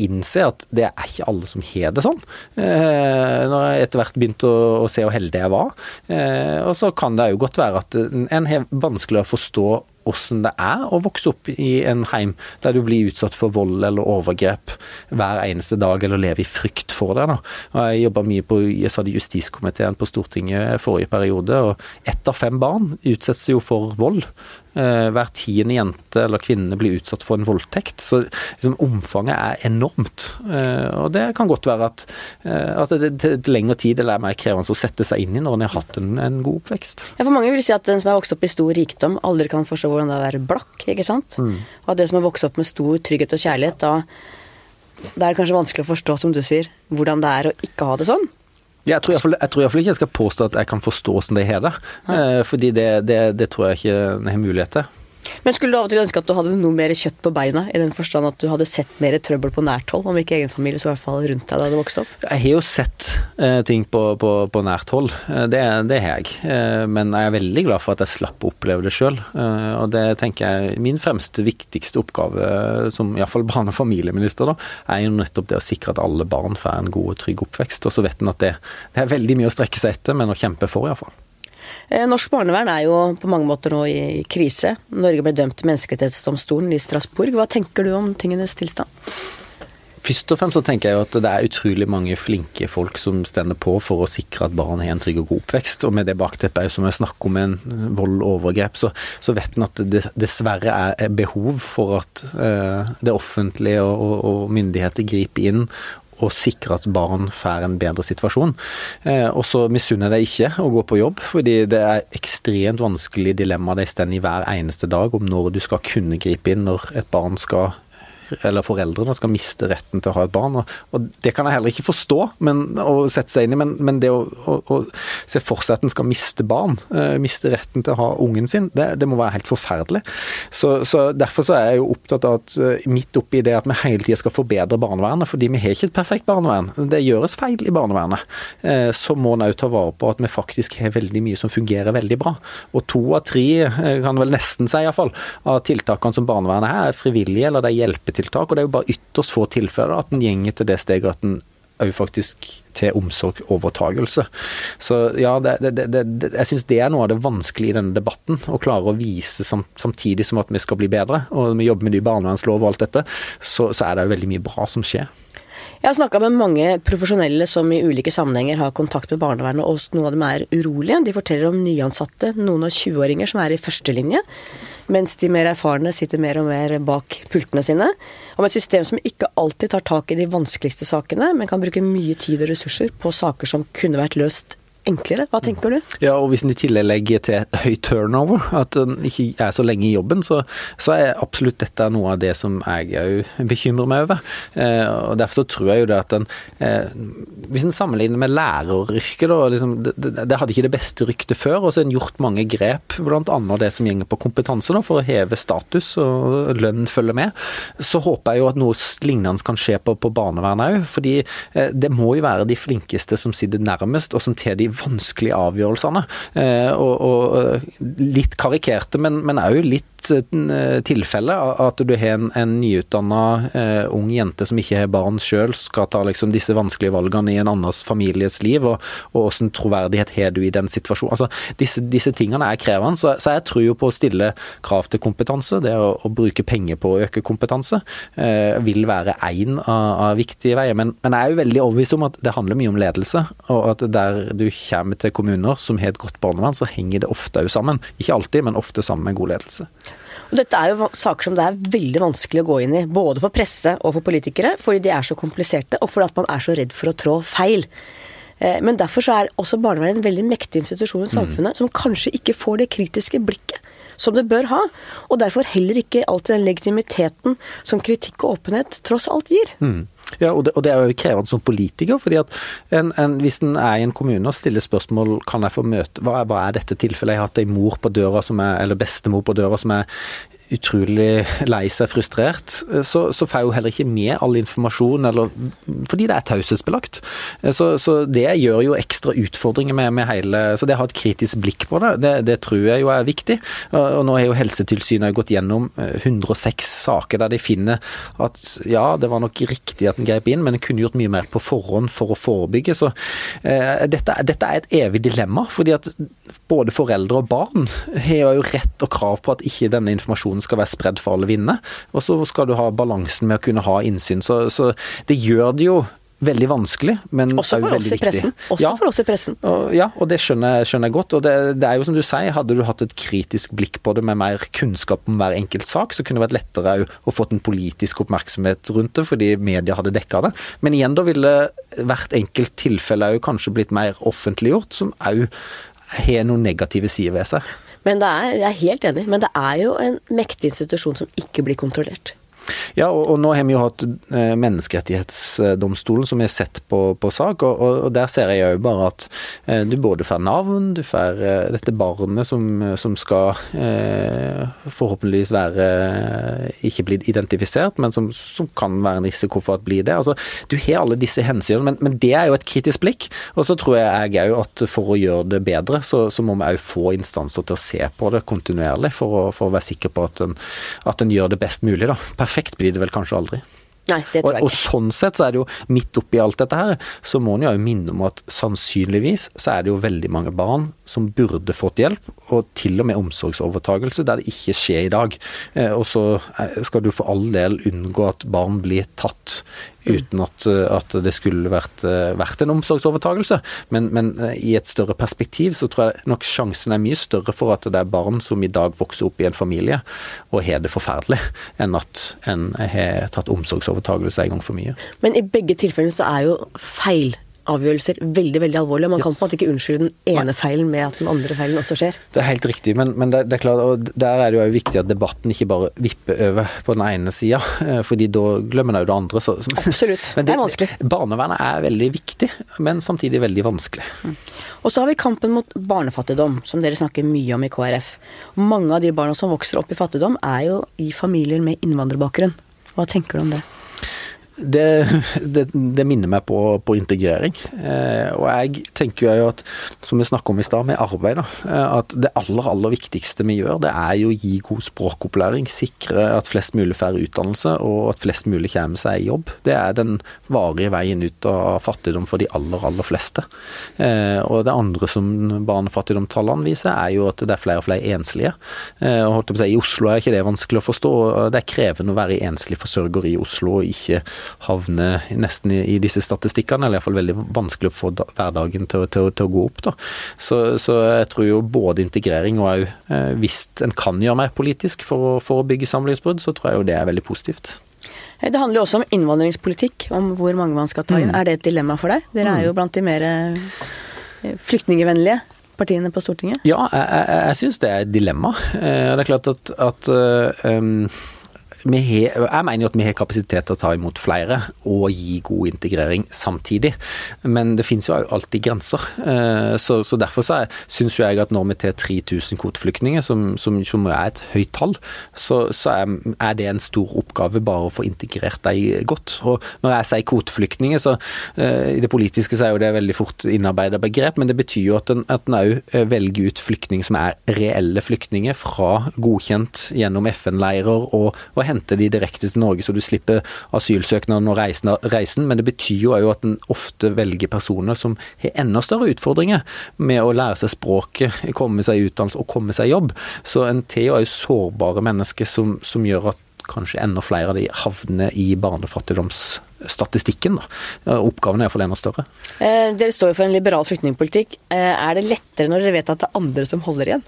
innse at det er ikke alle som har det sånn. Eh, når jeg etter hvert begynte å, å, se hvor heldig jeg var. Eh, og så kan det jo godt være at en har vanskelig å forstå hvordan det er å vokse opp i en heim der du blir utsatt for vold eller overgrep hver eneste dag, eller lever i frykt for det. Da. Og jeg jobba mye på jeg sa det, justiskomiteen på Stortinget forrige periode, og ett av fem barn utsettes jo for vold. Eh, hver tiende jente eller kvinne blir utsatt for en voldtekt. Så liksom, omfanget er enormt. Eh, og det kan godt være at, at det til lengre tid eller er mer krevende å sette seg inn i når en har hatt en, en, god oppvekst. Ja, for mange vil si at den som er vokst opp i stor rikdom, aldri kan forstå hvordan det er å være blakk, ikke sant. Mm. Og at det som har vokst opp med stor trygghet og kjærlighet, da det er kanskje vanskelig å forstå, som du sier, hvordan det er å ikke ha det sånn. Ja, jeg tror iallfall ikke jeg skal påstå at jeg kan forstå hvordan de har det. Eh, fordi det, det, det, tror jeg ikke jeg har mulighet til. Men skulle du av og til ønske at du hadde noe mer kjøtt på beina, i den forstand at du hadde sett mer trøbbel på nært hold, om ikke egen familie, så i hvert fall rundt deg da du vokste opp? Jeg har jo sett eh, ting på, på, på, nært hold, eh, det, det, har jeg. Eh, men jeg er veldig glad for at jeg slapp å oppleve det sjøl. Eh, og det tenker jeg min fremste, viktigste oppgave eh, som iallfall barne- og familieminister, da, er jo nettopp det å sikre at alle barn får en god og trygg oppvekst. Og så vet en at det, det er veldig mye å strekke seg etter, men å kjempe for, iallfall. Eh, norsk barnevern er jo på mange måter nå i krise. Norge ble dømt til Menneskerettighetsdomstolen i Strasbourg. Hva tenker du om tingenes tilstand? Først og fremst så tenker jeg jo at det er utrolig mange flinke folk som stender på for å sikre at barn har en trygg og god oppvekst. Og med det bakteppet som jeg snakker om en vold og overgrep, så, så vet en at det dessverre er behov for at eh, det offentlige og, og, og myndigheter griper inn å sikre at barn får en bedre situasjon. Eh, og så misunner jeg deg ikke å gå på jobb, fordi det er ekstremt vanskelig dilemma de står i hver eneste dag om når du skal kunne gripe inn når et barn skal eller foreldrene skal miste retten til å ha et barn. Og, og Det kan jeg heller ikke forstå men, og sette seg inn i, men, men det å, å, å, se for seg at en skal miste barn, uh, miste retten til å ha ungen sin, det, det må være helt forferdelig. Så, så, Derfor så er jeg jo opptatt av at uh, midt oppi det at vi hele tida skal forbedre barnevernet, fordi vi har ikke et perfekt barnevern. Det gjøres feil i barnevernet. Uh, så må en òg ta vare på at vi faktisk har veldig mye som fungerer veldig bra. Og to av tre, kan vel nesten si iallfall, av tiltakene som barnevernet har, er frivillige eller det er hjelpetiltak, og det er jo bare ytterst få tilfeller at en gjenger til det steget at en òg faktisk til omsorgsovertagelse. Så ja, det, det, det, jeg syns det er noe av det vanskelige i denne debatten. Å klare å vise samtidig som at vi skal bli bedre, og vi jobber med ny barnevernslov og alt dette, så, så er det jo veldig mye bra som skjer. Jeg har snakka med mange profesjonelle som i ulike sammenhenger har kontakt med barnevernet, og noen av dem er urolige. De forteller om nyansatte, noen av 20-åringer som er i førstelinje mens de mer erfarne sitter mer og mer bak pultene sine. Om et system som ikke alltid tar tak i de vanskeligste sakene, men kan bruke mye tid og ressurser på saker som kunne vært løst enklere. Hva tenker du? Ja, og Hvis en i tillegg legger til høy turnover, at en ikke er så lenge i jobben, så, så er absolutt dette noe av det som jeg òg bekymrer meg over. Eh, og Derfor så tror jeg jo det at en eh, Hvis en sammenligner med læreryrket, da, liksom, det, det, hadde ikke det beste ryktet før, og så har en gjort mange grep, bl.a. det som gjenger på kompetanse, da, for å heve status og lønn følger med. Så håper jeg jo at noe lignende kan skje på, på barnevernet òg, fordi eh, det må jo være de flinkeste som sitter nærmest, og som tar de vanskelige avgjørelsene. Eh, og, og litt karikerte, men òg litt Eh, tilfelle at du har en, en nyutdanna ung jente som ikke har barn sjøl, skal ta liksom disse vanskelige valgene i en annens families liv, og, og hvordan troverdighet har du i den situasjonen. Altså, disse, disse tingene er krevende, så, så, jeg tror jo på å stille krav til kompetanse. Det å, å bruke penger på å øke kompetanse eh, vil være én av, av, viktige veier. Men, men, jeg er jo veldig overbevist om at det handler mye om ledelse, og at der du kommer til kommuner som har et godt barnevern, så henger det ofte òg sammen. Ikke alltid, men ofte sammen med god ledelse. Og dette er jo saker som det er veldig vanskelig å gå inn i, både for presse og for politikere, fordi de er så kompliserte, og fordi at man er så redd for å trå feil. Eh, men derfor så er også barnevernet en veldig mektig institusjon i samfunnet, mm. som kanskje ikke får det kritiske blikket som det bør ha. Og derfor heller ikke alltid den legitimiteten som kritikk og åpenhet tross alt gir. Mm. Ja, og det, og det, er jo krevende som politiker. fordi at en, en, Hvis en er i en kommune og stiller spørsmål kan jeg få møte, hva er, hva er dette tilfellet? Jeg har hatt ei mor på døra som er, eller bestemor på døra som er utrolig lei seg, frustrert, så, så får jeg jo heller ikke med all informasjon, eller, fordi det er taushetsbelagt. Så, så, det gjør jo ekstra utfordringer med, med, hele Så det å ha et kritisk blikk på det, det, det tror jeg jo er viktig. Og, nå har jo Helsetilsynet gått gjennom 106 eh, saker der de finner at ja, det var nok riktig at en grep inn, men en kunne gjort mye mer på forhånd for å forebygge. Så eh, dette, dette, er et evig dilemma, fordi at både foreldre og barn har jo rett og krav på at ikke denne informasjonen informasjonen skal være spredd for alle vinder. Og så skal du ha balansen med å kunne ha innsyn. Så, så det gjør det jo veldig vanskelig, men også for oss i pressen. Også ja, for oss i pressen. Og, ja, og det skjønner, skjønner jeg godt. Og det, det, er jo som du sier, hadde du hatt et kritisk blikk på det med mer kunnskap om hver enkelt sak, så kunne det vært lettere å få en politisk oppmerksomhet rundt det, fordi media hadde dekka det. Men igjen da ville hvert enkelt tilfelle òg kanskje blitt mer offentliggjort, som òg har noen negative sider ved seg. Men det er, jeg er helt enig, men det er jo en mektig institusjon som ikke blir kontrollert. Ja, og, og, nå har vi jo hatt eh, Menneskerettighetsdomstolen som har sett på, på sak, og, og, der ser jeg jo bare at eh, du både får navn, du får eh, dette barnet som, som skal eh, forhåpentligvis være eh, ikke blitt identifisert, men som, som, kan være en risiko for at blir det. Altså, du har alle disse hensynene, men, men, det er jo et kritisk blikk. Og så tror jeg òg at for å gjøre det bedre, så, så må vi òg få instanser til å se på det kontinuerlig, for å, for å være sikker på at en, at en gjør det best mulig. da. Perfekt perfekt blir det vel kanskje aldri. Nei, det tror jeg ikke. Og, og sånn sett så er det jo, midt oppi alt dette her, så må en jo minne om at sannsynligvis så er det jo veldig mange barn som burde fått hjelp, og til og med omsorgsovertagelse der det ikke skjer i dag. Eh, og så eh, skal du for all del unngå at barn blir tatt uten at, eh, at det skulle vært, vært en omsorgsovertagelse. Men, men, i et større perspektiv så tror jeg nok sjansen er mye større for at det er barn som i dag vokser opp i en familie og har det forferdelig, enn at en har tatt omsorgsovertagelse en gang for mye. Men i begge tilfellene så er jo feil avgjørelser veldig veldig alvorlige. Man yes. kan på en måte ikke unnskylde den ene feilen med at den andre feilen også skjer. Det er helt riktig, men, men det, det, er klart, og der er det jo viktig at debatten ikke bare vipper over på den ene sida, eh, fordi da glemmer man jo det andre. Så, Absolutt. det, det, er vanskelig. Barnevernet er veldig viktig, men samtidig veldig vanskelig. Mm. Og så har vi kampen mot barnefattigdom, som dere snakker mye om i KrF. Mange av de barna som vokser opp i fattigdom, er jo i familier med innvandrerbakgrunn. Hva tenker du om det? Det, det, det, minner meg på, på integrering. Eh, og jeg tenker jo at, som vi snakket om i stad, med arbeid, da, eh, at det aller, aller viktigste vi gjør, det er jo å gi god språkopplæring. Sikre at flest mulig får utdannelse, og at flest mulig kommer seg i jobb. Det er den varige veien ut av fattigdom for de aller, aller fleste. Eh, og det andre som barnefattigdomstallene viser, er jo at det er flere og flere enslige. Eh, og holdt å si, I Oslo er ikke det vanskelig å forstå. Det er krevende å være enslig forsørger i Oslo og ikke havne nesten i, i disse statistikkene, eller iallfall veldig vanskelig å få da, hverdagen til, til, til, å gå opp. Da. Så, så, jeg tror jo både integrering og òg eh, hvis en kan gjøre mer politisk for, for å bygge samlivsbrudd, så tror jeg jo det er veldig positivt. Eh, det handler jo også om innvandringspolitikk, om hvor mange man skal ta inn. Mm. Er det et dilemma for deg? Dere er jo mm. blant de mer eh, flyktningvennlige partiene på Stortinget? Ja, jeg, jeg, jeg syns det er et dilemma. Det er klart at, at um, har, jeg mener jo at vi har kapasitet til å ta imot flere og gi god integrering samtidig. Men det finnes jo alltid grenser. Eh, så, så derfor så syns jeg at når vi tar 3000 kvoteflyktninger, som, som, som, er et høyt tall, så, så er, er, det en stor oppgave bare å få integrert dem godt. Og når jeg sier kvoteflyktninger, så uh, i det politiske så er jo det veldig fort innarbeida begrep, men det betyr jo at en òg eh, velger ut flyktninger som er reelle flyktninger fra godkjent gjennom FN-leirer og, og hente de direkte til Norge, så du slipper asylsøknaden og reisen, reisen. Men det betyr jo òg at en ofte velger personer som har enda større utfordringer med å lære seg språket, komme seg i utdannelse og komme seg i jobb. Så en tar jo sårbare mennesker som, som gjør at kanskje enda flere av de havner i barnefattigdoms statistikken. Da. Oppgaven er iallfall enda større. Eh, dere står jo for en liberal flyktningpolitikk. Eh, er det lettere når dere vet at det er andre som holder igjen?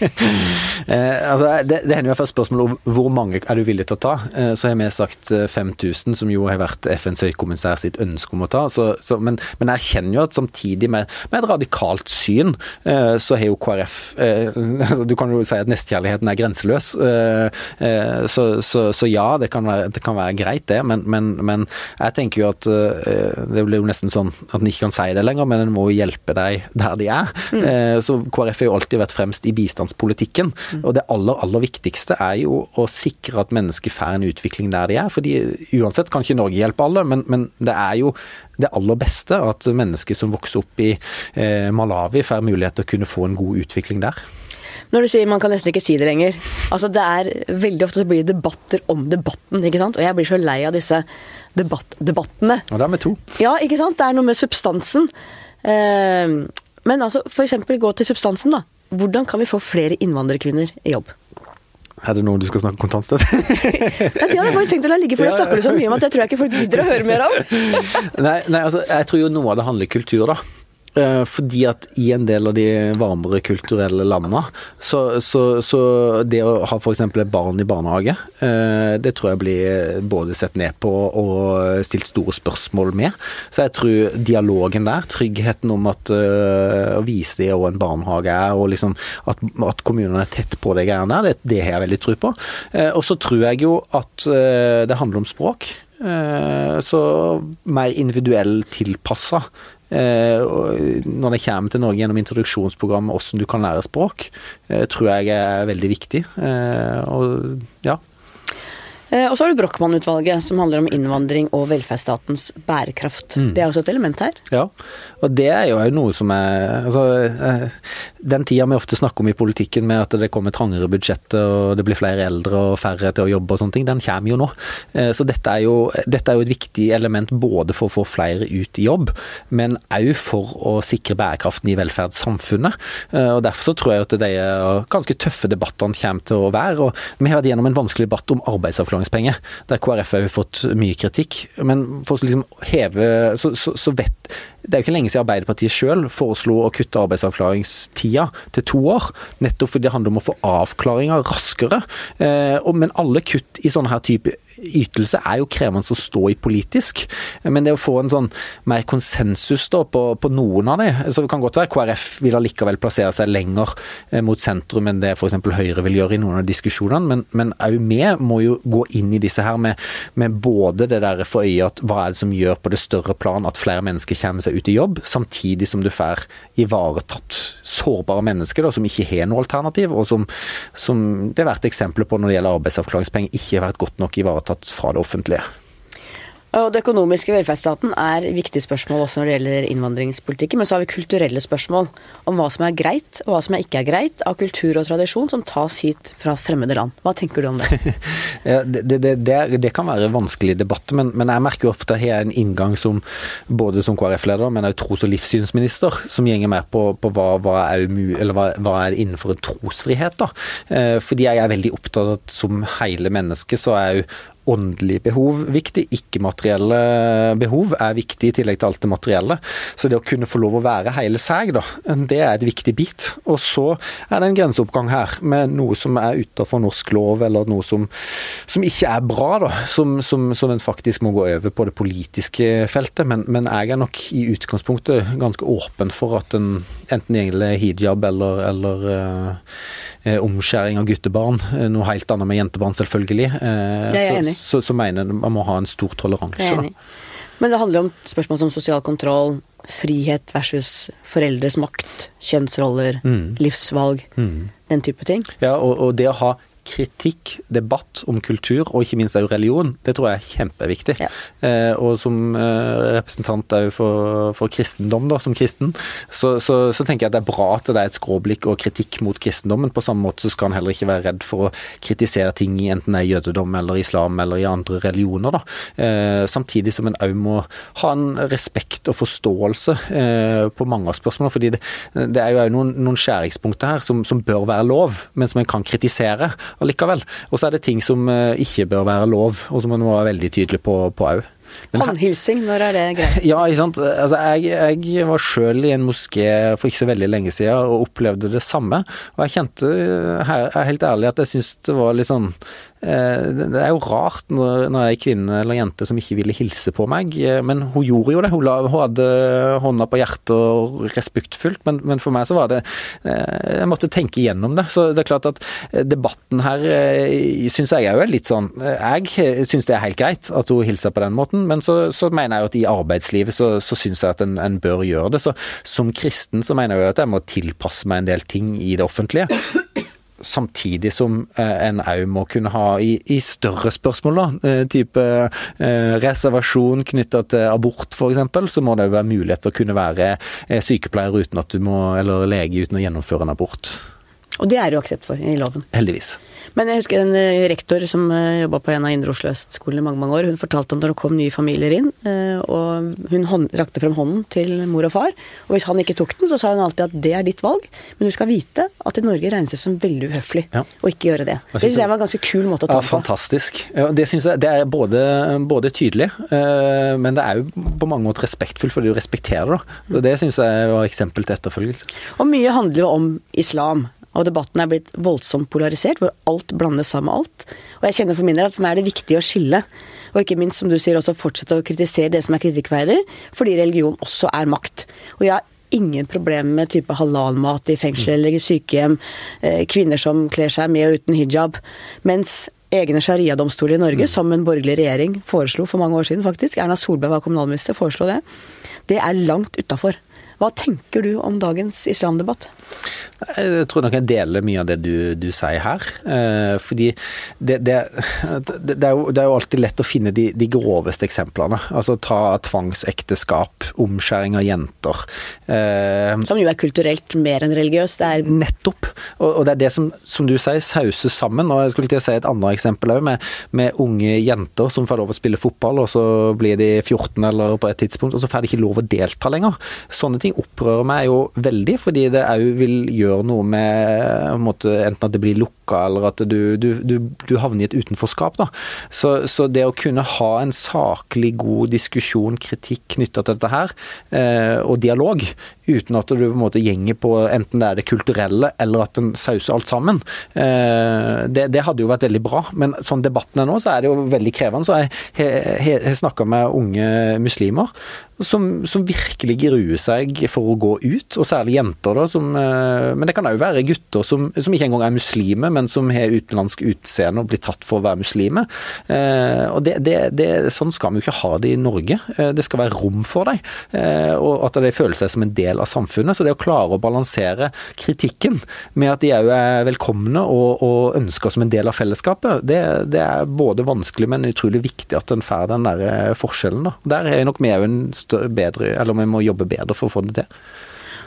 eh, altså, det, det hender jo først spørsmål om hvor mange er du villig til å ta. Eh, så har vi sagt 5000, eh, som jo har vært FNs høykommissær sitt ønske om å ta. Så, så, men, men, jeg kjenner jo at samtidig med, med et radikalt syn, eh, så har jo KrF altså, Du kan jo si at nestekjærligheten er grenseløs. Så, så, ja, det kan, være, det kan være greit, det. men, men men jeg tenker jo at uh, det blir jo nesten sånn at en ikke kan si det lenger, men en må jo hjelpe dem der de er. Mm. Uh, så KrF har jo alltid vært fremst i bistandspolitikken. Mm. Og det aller, aller viktigste er jo å sikre at mennesker får en utvikling der de er. fordi uansett kan ikke Norge hjelpe alle, men, men det er jo det aller beste at mennesker som vokser opp i eh, Malawi, får mulighet til å kunne få en god utvikling der. Når du sier man kan nesten ikke si det lenger. Altså det er Veldig ofte så blir det debatter om debatten, ikke sant. Og jeg blir så lei av disse debatt, debattene. Og det er med to. Ja, ikke sant. Det er noe med substansen. Eh, men altså, for eksempel gå til substansen, da. Hvordan kan vi få flere innvandrerkvinner i jobb? Er det noe du skal snakke kontantstøtte? ja, det hadde jeg faktisk tenkt å la ligge, for det snakker du så mye om at jeg tror jeg ikke folk gidder å høre mer om. nei, nei, altså, jeg tror jo noe av det handler kultur, da. Eh, fordi at i en del av de varmere kulturelle landene, så, så, så det å ha f.eks. et barn i barnehage, eh, det tror jeg blir både sett ned på og stilt store spørsmål med. Så jeg tror dialogen der, tryggheten om at eh, å vise dem hva en barnehage er, og liksom at, at kommunene er tett på de greiene der, det, det har jeg veldig tro på. Og så tror jeg jo at det handler om språk. Så mer individuell tilpassa når det kommer til Norge gjennom introduksjonsprogrammet, hvordan du kan lære språk, eh, tror jeg er veldig viktig. Eh, og ja, Eh, og så har du Brochmann-utvalget, som handler om innvandring og velferdsstatens bærekraft. Mm. Det er også et element her. Ja, og det er jo noe som er altså, eh, Den tida vi ofte snakker om i politikken med at det kommer trangere budsjett og det blir flere eldre og færre til å jobbe og sånne ting, den kommer jo nå. Eh, så dette er jo, dette er jo et viktig element både for å få flere ut i jobb, men òg for å sikre bærekraften i velferdssamfunnet. Og Derfor så tror jeg at de ganske tøffe debattene kommer til å være. og Vi har vært gjennom en vanskelig debatt om arbeidsavklaring overgangspenger, der KrF har fått mye kritikk. Men for å liksom heve så, så, så vet det er jo ikke lenge siden Arbeiderpartiet selv foreslo å kutte arbeidsavklaringstida til to år, nettopp fordi det handler om å få avklaringer raskere. Eh, men alle kutt i sånne her type ytelse er jo krevende å stå i politisk, men det å få en sånn mer konsensus da på, på noen av de, så det kan godt være KrF vil allikevel plassere seg lenger eh, mot sentrum enn det f.eks. Høyre vil gjøre i noen av diskusjonene, men òg vi må jo gå inn i disse her med, med både det der for øye at hva er det som gjør på det større plan at flere mennesker kommer seg ut i jobb, samtidig som du får ivaretatt sårbare mennesker da, som ikke har noe alternativ, og som, som det har vært eksempler på når det gjelder arbeidsavklaringspenger, ikke har vært godt nok ivaretatt fra det offentlige. Og Det økonomiske velferdsstaten er viktige spørsmål også når det gjelder innvandringspolitikken. Men så har vi kulturelle spørsmål om hva som er greit og hva som ikke er greit av kultur og tradisjon som tas hit fra fremmede land. Hva tenker du om det? ja, det, det, det, det, kan være vanskelig debatt, men, men jeg merker jo ofte at jeg har en inngang som både som KrF-leder, men også tros- og livssynsminister, som gjenger mer på, på hva, hva, er hva, hva, er innenfor en trosfrihet. da. Eh, fordi jeg er veldig opptatt av at som hele menneske så er jo åndelige behov viktig, ikke-materielle behov er viktig i tillegg til alt det materielle. Så det å kunne få lov å være hele seg, da, det er et viktig bit. Og så er det en grenseoppgang her med noe som er utenfor norsk lov, eller noe som, som ikke er bra, da, som, som, som, en faktisk må gå over på det politiske feltet. Men, men, jeg er nok i utgangspunktet ganske åpen for at en enten det gjelder hijab eller, eller uh, omskjæring av guttebarn, eh, noe helt annet med jentebarn, selvfølgelig. Uh, det er jeg enig så, så mener jeg man må ha en stor toleranse. Men det handler jo om spørsmål som sosial kontroll, frihet versus foreldres makt, kjønnsroller, mm. livsvalg, mm. den type ting. Ja, og, og det å ha kritikk, debatt om kultur, og ikke minst også religion, det tror jeg er kjempeviktig. Ja. Eh, og som eh, representant for, for, kristendom, da, som kristen, så, så, så, tenker jeg at det er bra at det er et skråblikk og kritikk mot kristendommen. På samme måte så skal en heller ikke være redd for å kritisere ting i enten det er jødedom eller islam eller i andre religioner. da. Eh, samtidig som en òg må ha en respekt og forståelse eh, på mange av spørsmålene. fordi det, det er jo òg noen, noen skjæringspunkter her som, som bør være lov, men som en kan kritisere allikevel. Og så er det ting som eh, ikke bør være lov, og som man må være veldig tydelig på òg. Håndhilsing, når er det greit? Ja, ikke sant. Altså, jeg, jeg var sjøl i en moské for ikke så veldig lenge siden og opplevde det samme. Og jeg kjente, jeg er helt ærlig, at jeg syns det var litt sånn det er jo rart når, når ei kvinne eller jente som ikke ville hilse på meg, eh, men hun gjorde jo det. Hun, la, hun hadde hånda på hjertet og respektfullt, men, men, for meg så var det eh, Jeg måtte tenke igjennom det. Så det er klart at debatten her syns jeg òg er litt sånn Jeg syns det er helt greit at hun hilser på den måten, men så, så mener jeg jo at i arbeidslivet så, så syns jeg at en, en, bør gjøre det. Så som kristen så mener jeg jo at jeg må tilpasse meg en del ting i det offentlige samtidig som eh, en òg må kunne ha i, i, større spørsmål, da, eh, type eh, reservasjon knytta til abort f.eks., så må det jo være mulighet til å kunne være sykepleier uten at du må, eller lege uten å gjennomføre en abort. Og det er jo aksept for i loven. Heldigvis. Men jeg husker en eh, rektor som uh, jobba på en av Indre Oslo øst-skolene i mange mange år. Hun fortalte om når det kom nye familier inn, eh, og hun hånd, rakte frem hånden til mor og far, og hvis han ikke tok den, så sa hun alltid at det er ditt valg, men du skal vite at i Norge regnes det som veldig uhøflig Ja. å ikke gjøre det. Det syns jeg var en ganske kul måte å ta Ja, på. fantastisk. Det synes jeg det er både, både tydelig, eh, men det er jo på mange måter respektfullt, fordi du respekterer det. Det syns jeg var eksempel til etterfølgelse. Og mye handler jo om islam. Og debatten er blitt voldsomt polarisert, hvor alt blandes sammen med alt. Og jeg kjenner for min del at for meg er det viktig å skille. Og ikke minst, som du sier, også fortsette å kritisere det som er kritikkverdig, fordi religion også er makt. Og jeg har ingen problemer med type halalmat i fengsel eller i sykehjem, eh, kvinner som kler seg med og uten hijab. Mens egne sharia-domstoler i Norge, som en borgerlig regjering foreslo for mange år siden, faktisk, Erna Solberg var kommunalminister, foreslo det, det er langt utafor. Hva tenker du om dagens islamdebatt? Jeg tror nok jeg deler mye av det du, du sier her. Eh, fordi det, det, det, er jo, det er jo alltid lett å finne de, de groveste eksemplene. Altså ta tvangsekteskap, omskjæring av jenter. Eh, Som jo er kulturelt mer enn religiøst. Det er Nettopp. Og, og det er det som, som du sier, sauses sammen. Og jeg skulle til å si et annet eksempel òg, med, med unge jenter som får lov å spille fotball, og så blir de 14 eller på et tidspunkt, og så får de ikke lov å delta lenger. Sånne ting opprører meg jo veldig, fordi det òg vil gjøre noe med måte, enten at det blir lukka, eller at du, du, du, du havner i et utenforskap. da. Så, så det å kunne ha en saklig, god diskusjon, kritikk knytta til dette her, eh, og dialog, uten at du på en måte gjenger på enten det er det kulturelle, eller at en sauser alt sammen, eh, det, det hadde jo vært veldig bra. Men sånn debatten er nå, så er det jo veldig krevende. Så jeg har snakka med unge muslimer som, som, virkelig gruer seg for å gå ut, og særlig jenter. da, som, eh, Men det kan òg være gutter som, som, ikke engang er muslimer, men som har utenlandsk utseende og blir tatt for å være muslimer. Eh, og det, det, det, Sånn skal vi jo ikke ha det i Norge. Eh, det skal være rom for dem, og at de føler seg som en del av samfunnet. Så det å klare å balansere kritikken med at de òg er velkomne og, og ønska som en del av fellesskapet, det, det, er både vanskelig, men utrolig viktig at en får den der forskjellen. da. Der er nok vi òg en bedre, eller vi må jobbe bedre for å få det til.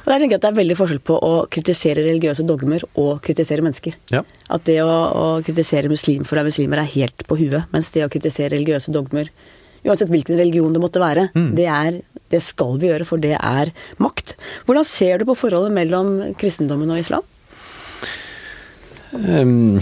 Og der tenker jeg at Det er veldig forskjell på å kritisere religiøse dogmer og kritisere mennesker. Ja. At det å, å kritisere muslim for å være muslimer er helt på huet, mens det å kritisere religiøse dogmer, uansett hvilken religion det måtte være, Mm. det, er, det skal vi gjøre, for det er makt. Hvordan ser du på forholdet mellom kristendommen og islam? Um,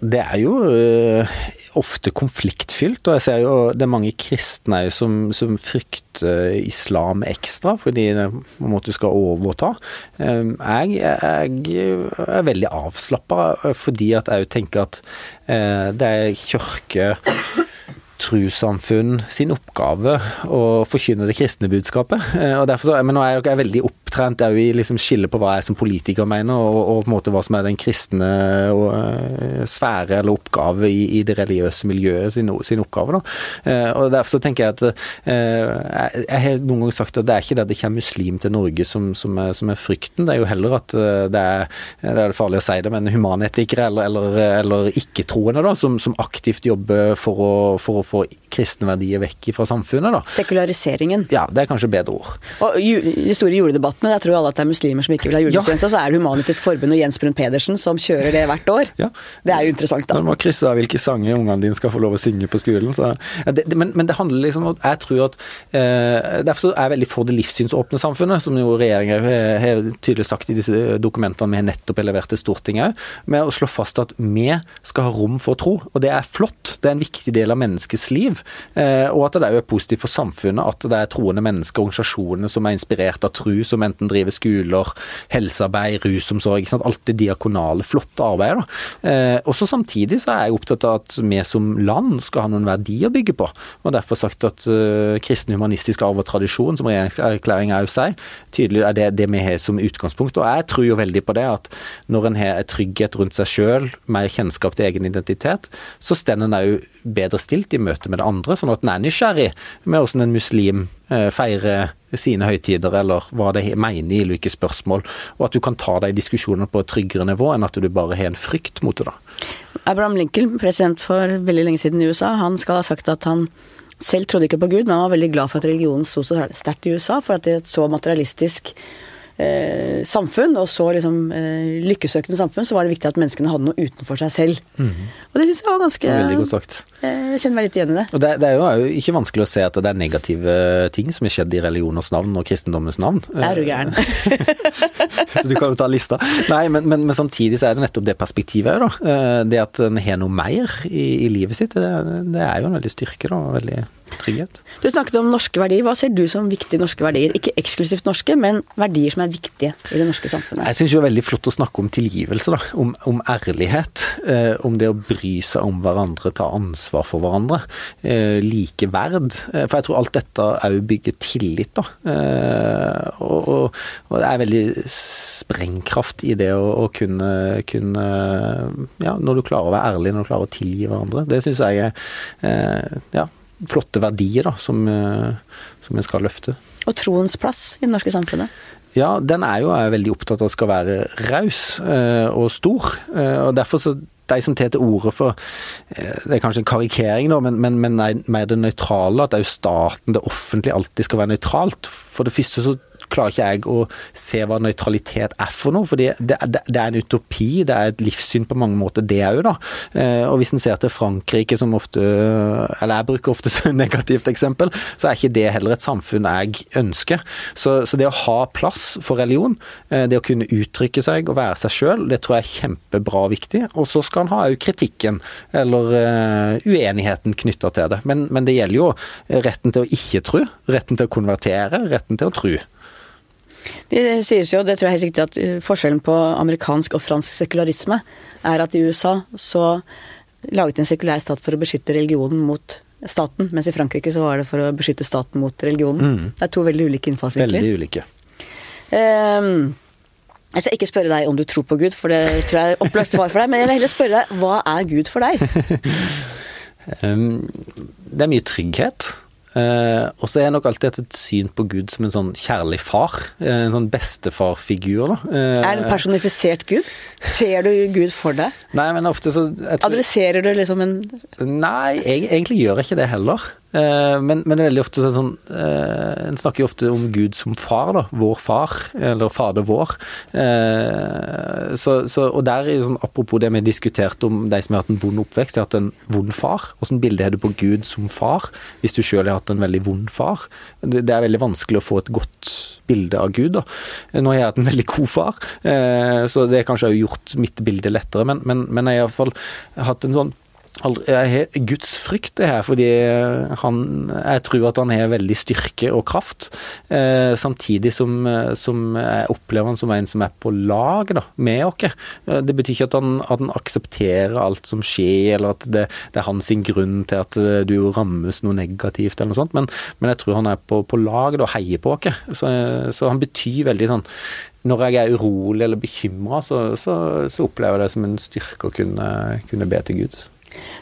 det er jo uh, ofte konfliktfylt, og jeg ser jo det er mange kristne som, som frykter islam ekstra, fordi det på en skal overta. Um, jeg, jeg, er veldig avslappa fordi at jeg tenker at uh, det er kirke trossamfunn sin oppgave å forkynne det kristne budskapet. og derfor så, men Nå er jeg, veldig opptrent jeg i liksom skille på hva jeg som politiker mener, og, og, på en måte hva som er den kristne og, uh, sfære eller oppgave i, i, det religiøse miljøet sin, sin oppgave. Da. og Derfor så tenker jeg at jeg, jeg, har noen ganger sagt at det er ikke det at det kommer muslim til Norge som, som, er, som er, frykten, det er jo heller at det er, det er farlig å si det, men humanetikere eller, eller, eller ikke-troende som, som, aktivt jobber for å, for å få kristne verdier vekk fra samfunnet. da. Sekulariseringen. Ja, det er kanskje bedre ord. Og De store juledebattene, der tror alle at det er muslimer som ikke vil ha julegudstjeneste, ja. så er det Humanitisk Forbund og Jens Brun Pedersen som kjører det hvert år. Ja. Det er jo interessant, da. Når man krysser av hvilke sanger ungene dine skal få lov å synge på skolen. Så, ja, det, men, men, det handler liksom om Jeg tror at eh, Derfor er jeg veldig for det livssynsåpne samfunnet, som jo regjeringen har tydelig sagt i disse dokumentene vi har nettopp levert til Stortinget òg, med å slå fast at vi skal ha rom for tro. Og det er flott. Det er en viktig del av menneskets liv. Eh, og at det er positivt for samfunnet at det er troende mennesker, organisasjoner som er inspirert av tru, som enten driver skoler, helsearbeid, rusomsorg, alt det diakonale, flotte arbeidet. Eh, og så Samtidig så er jeg opptatt av at vi som land skal ha noen verdier å bygge på. Og derfor sagt at uh, kristen humanistisk arv og tradisjon, som regjeringserklæringa òg sier, tydelig er det det vi har som utgangspunkt. Og jeg tror jo veldig på det at når en har trygghet rundt seg sjøl, mer kjennskap til egen identitet, så står en òg bedre stilt i møte med det andre, sånn at en er nysgjerrig med hvordan en muslim eh, feirer sine høytider, eller hva de mener i ulike spørsmål, og at du kan ta de diskusjonene på et tryggere nivå enn at du bare har en frykt mot det. da. Abraham Lincoln, president for veldig lenge siden i USA, han skal ha sagt at han selv trodde ikke på Gud, men han var veldig glad for at religionen sto så sterkt i USA, for at i et så materialistisk eh, samfunn, og så liksom eh, lykkesøkende samfunn, så var det viktig at menneskene hadde noe utenfor seg selv. Og det syns jeg var ganske Veldig godt sagt. eh, Jeg kjenner meg litt igjen i det. Og det, det er jo ikke vanskelig å se at det er negative ting som er skjedd i religioners navn og kristendommens navn. Er du gæren? Du kan jo ta lista. Nei, men, men, men samtidig så er det nettopp det perspektivet òg, da. Eh, Det at en har noe mer i, i livet sitt, det, det er jo en veldig styrke da, veldig trygghet. Du snakket om norske verdier. Hva ser du som viktige norske verdier? Ikke eksklusivt norske, men verdier som er viktige i det norske samfunnet. Jeg syns det er veldig flott å snakke om tilgivelse, da. Om, om ærlighet. Eh, om det å bry seg om hverandre, ta ansvar for hverandre. Eh, likeverd. Eh, for jeg tror alt dette òg bygger tillit, da. Eh, og, og, og det er veldig sprengkraft i det å, å kunne, kunne Ja, når du klarer å være ærlig, når du klarer å tilgi hverandre. Det syns jeg er eh, ja, flotte verdier da, som, eh, som en skal løfte. Og troens plass i det norske samfunnet. Ja, den er jo er veldig opptatt av skal være raus eh, og stor. Eh, og derfor så de som tar til orde for Det er kanskje en karikering, da, men, men, men nei- mer det nøytrale. At òg staten, det offentlige, alltid skal være nøytralt. For det første så klarer ikke jeg å se hva nøytralitet er for noe. For det, det, det er en utopi, det er et livssyn på mange måter, det òg, da. Eh, og hvis en ser til Frankrike, som ofte Eller jeg bruker ofte som negativt eksempel, så er ikke det heller et samfunn jeg ønsker. Så, så det å ha plass for religion, eh, det å kunne uttrykke seg og være seg sjøl, det tror jeg er kjempebra og viktig. Og så skal en ha òg kritikken, eller eh, uenigheten knytta til det. Men, men det gjelder jo retten til å ikke tro, retten til å konvertere, retten til å tro. Det sies jo, det tror jeg helt riktig, at uh, forskjellen på amerikansk og fransk sekularisme er at i USA så laget en sekulær stat for å beskytte religionen mot staten, mens i Frankrike så var det for å beskytte staten mot religionen. Det er to veldig ulike innfallsvinkler. Veldig ulike. Um, jeg skal ikke spørre deg om du tror på Gud, for det tror jeg er oppløst svar for deg, men jeg vil heller spørre deg, hva er Gud for deg? Um, det er mye trygghet. Uh, og så er jeg nok alltid hatt et syn på Gud som en sånn kjærlig far. uh, En sånn bestefarfigur, da. Eh, Er det en personifisert Gud? Ser du Gud for deg? Nei, men ofte så tror, Adresserer du liksom en Nei, jeg, egentlig gjør jeg ikke det heller. Eh, men, men det er veldig ofte sånn, sånn eh, En snakker jo ofte om Gud som far, da. Vår far, eller Fader vår. Eh, så, så, og der, er sånn, apropos det vi diskuterte om de som har hatt en vond oppvekst, har hatt en vond far. Hvilket bilde har du på Gud som far, hvis du sjøl har hatt en veldig vond far? Det, det er veldig vanskelig å få et godt bilde av Gud. da. Nå har jeg hatt en veldig god far, så det har kanskje gjort mitt bilde lettere, men, men, men jeg har iallfall hatt en sånn Aldri, Guds frykt det her, fordi han, jeg tror at han har veldig styrke og kraft. Eh, samtidig som, eh, som jeg opplever han som en som er på lag da, med oss. Eh, det betyr ikke at han, at han aksepterer alt som skjer, eller at det, det er hans grunn til at eh, du rammes noe negativt, eller noe sånt, men, men jeg tror han er på, på lag da, og heier på oss. Så, så han betyr veldig sånn når jeg er urolig eller bekymra, så, så, så opplever jeg det som en styrke å kunne, kunne be til Gud.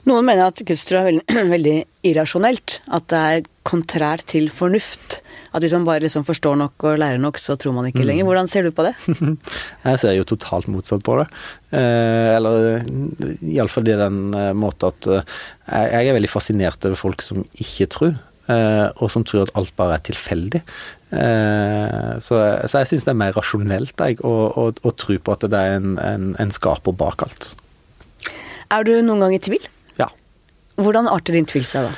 Noen mener at gudstro er veldig, veldig irrasjonelt. At det er kontrært til fornuft. At hvis man bare liksom forstår nok og lærer nok, så tror man ikke lenger. Hvordan ser du på det? Jeg ser jo totalt motsatt på det. Eh, eller iallfall i den eh, måten at eh, jeg er veldig fascinert over folk som ikke tror. Uh, og som tror at alt bare er tilfeldig. Uh, så, så, jeg syns det er mer rasjonelt jeg, å, å, å tro på at det er en, en, en skaper bak alt. Er du noen gang i tvil? Ja. Hvordan arter din tvil seg da?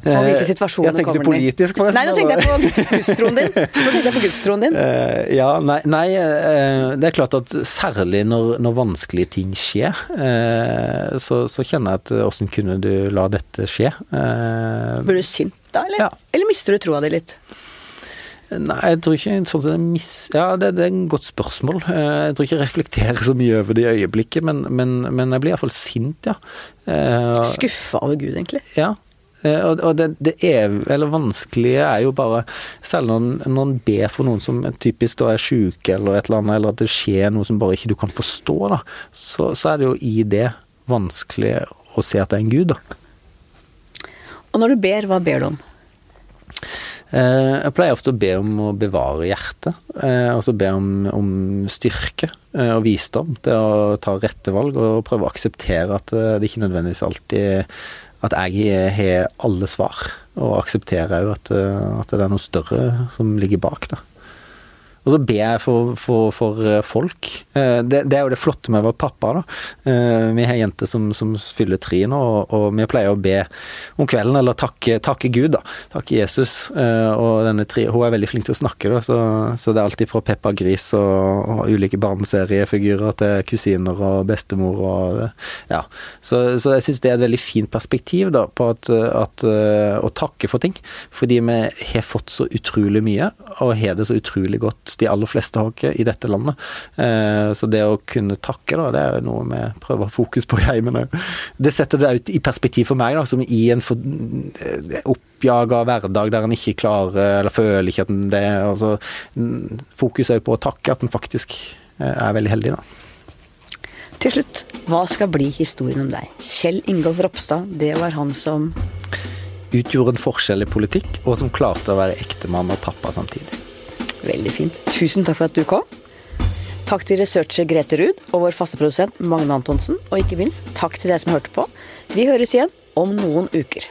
Og hvilke situasjoner Eh, jeg tenker kommer den i? politisk, forresten. Nei, nå tenkte jeg på gudstroen din. Nå tenkte jeg på gudstroen din. Uh, ja, nei, nei uh, det er klart at særlig når, når vanskelige ting skjer, uh, så, så kjenner jeg at åssen kunne du la dette skje? Blir du sint da, eller? Ja. Eller mister du troa di litt? Nei, jeg tror ikke sånn som mis... Ja, det, det er en godt spørsmål. Eh, Jeg tror ikke jeg reflekterer så mye over det i øyeblikket, men, men, men jeg blir iallfall sint, ja. Eh, Skuffa over Gud, egentlig? Ja. Eh, Og, det, det er, eller vanskelige er jo bare Selv når en- ber for noen som typisk da er syke, eller et eller annet, eller at det skjer noe som bare ikke du kan forstå, da, så, så er det jo i det vanskelig å se at det er en gud, da. Og når du ber, hva ber du om? Eh, Jeg pleier ofte å be om å bevare hjertet, Altså be om, om styrke eh, og visdom til å ta rette valg, og prøve å akseptere at det ikke nødvendigvis alltid at jeg har alle svar, og aksepterer òg at, at det er noe større som ligger bak. Da. Og så ber jeg for, for, for eh, folk. Eh, det, det, er jo det flotte med å være pappa. da. Eh, vi har jenter som, som fyller tre nå, og, og, vi pleier å be om kvelden, eller takke, takke Gud, da. Takke Jesus. Og denne tre, hun er veldig flink til å snakke, da, så, så det er alltid fra Peppa Gris og, og ulike barneseriefigurer til kusiner og bestemor og Ja. Så, så jeg syns det er et veldig fint perspektiv da, på at, at, å takke for ting. Fordi vi har fått så utrolig mye, og har det så utrolig godt de aller fleste har ikke i dette landet. Eh, så det å kunne takke, da, det er noe vi prøver å ha fokus på i heimen òg. Det setter det ut i perspektiv for meg, da, som i en for, eh, oppjaga hverdag der en ikke klarer, eller føler ikke at en det altså, Fokus er på å takke, at en faktisk eh, er veldig heldig, da. Til slutt, hva skal bli historien om deg? Kjell Ingolf Ropstad, det var han som Utgjorde en forskjell i politikk, og som klarte å være ektemann og pappa samtidig. Veldig fint. Tusen takk for at du kom. Takk til researcher Grete Ruud og vår faste produsent Magne Antonsen. Og ikke minst takk til deg som hørte på. Vi høres igjen om noen uker.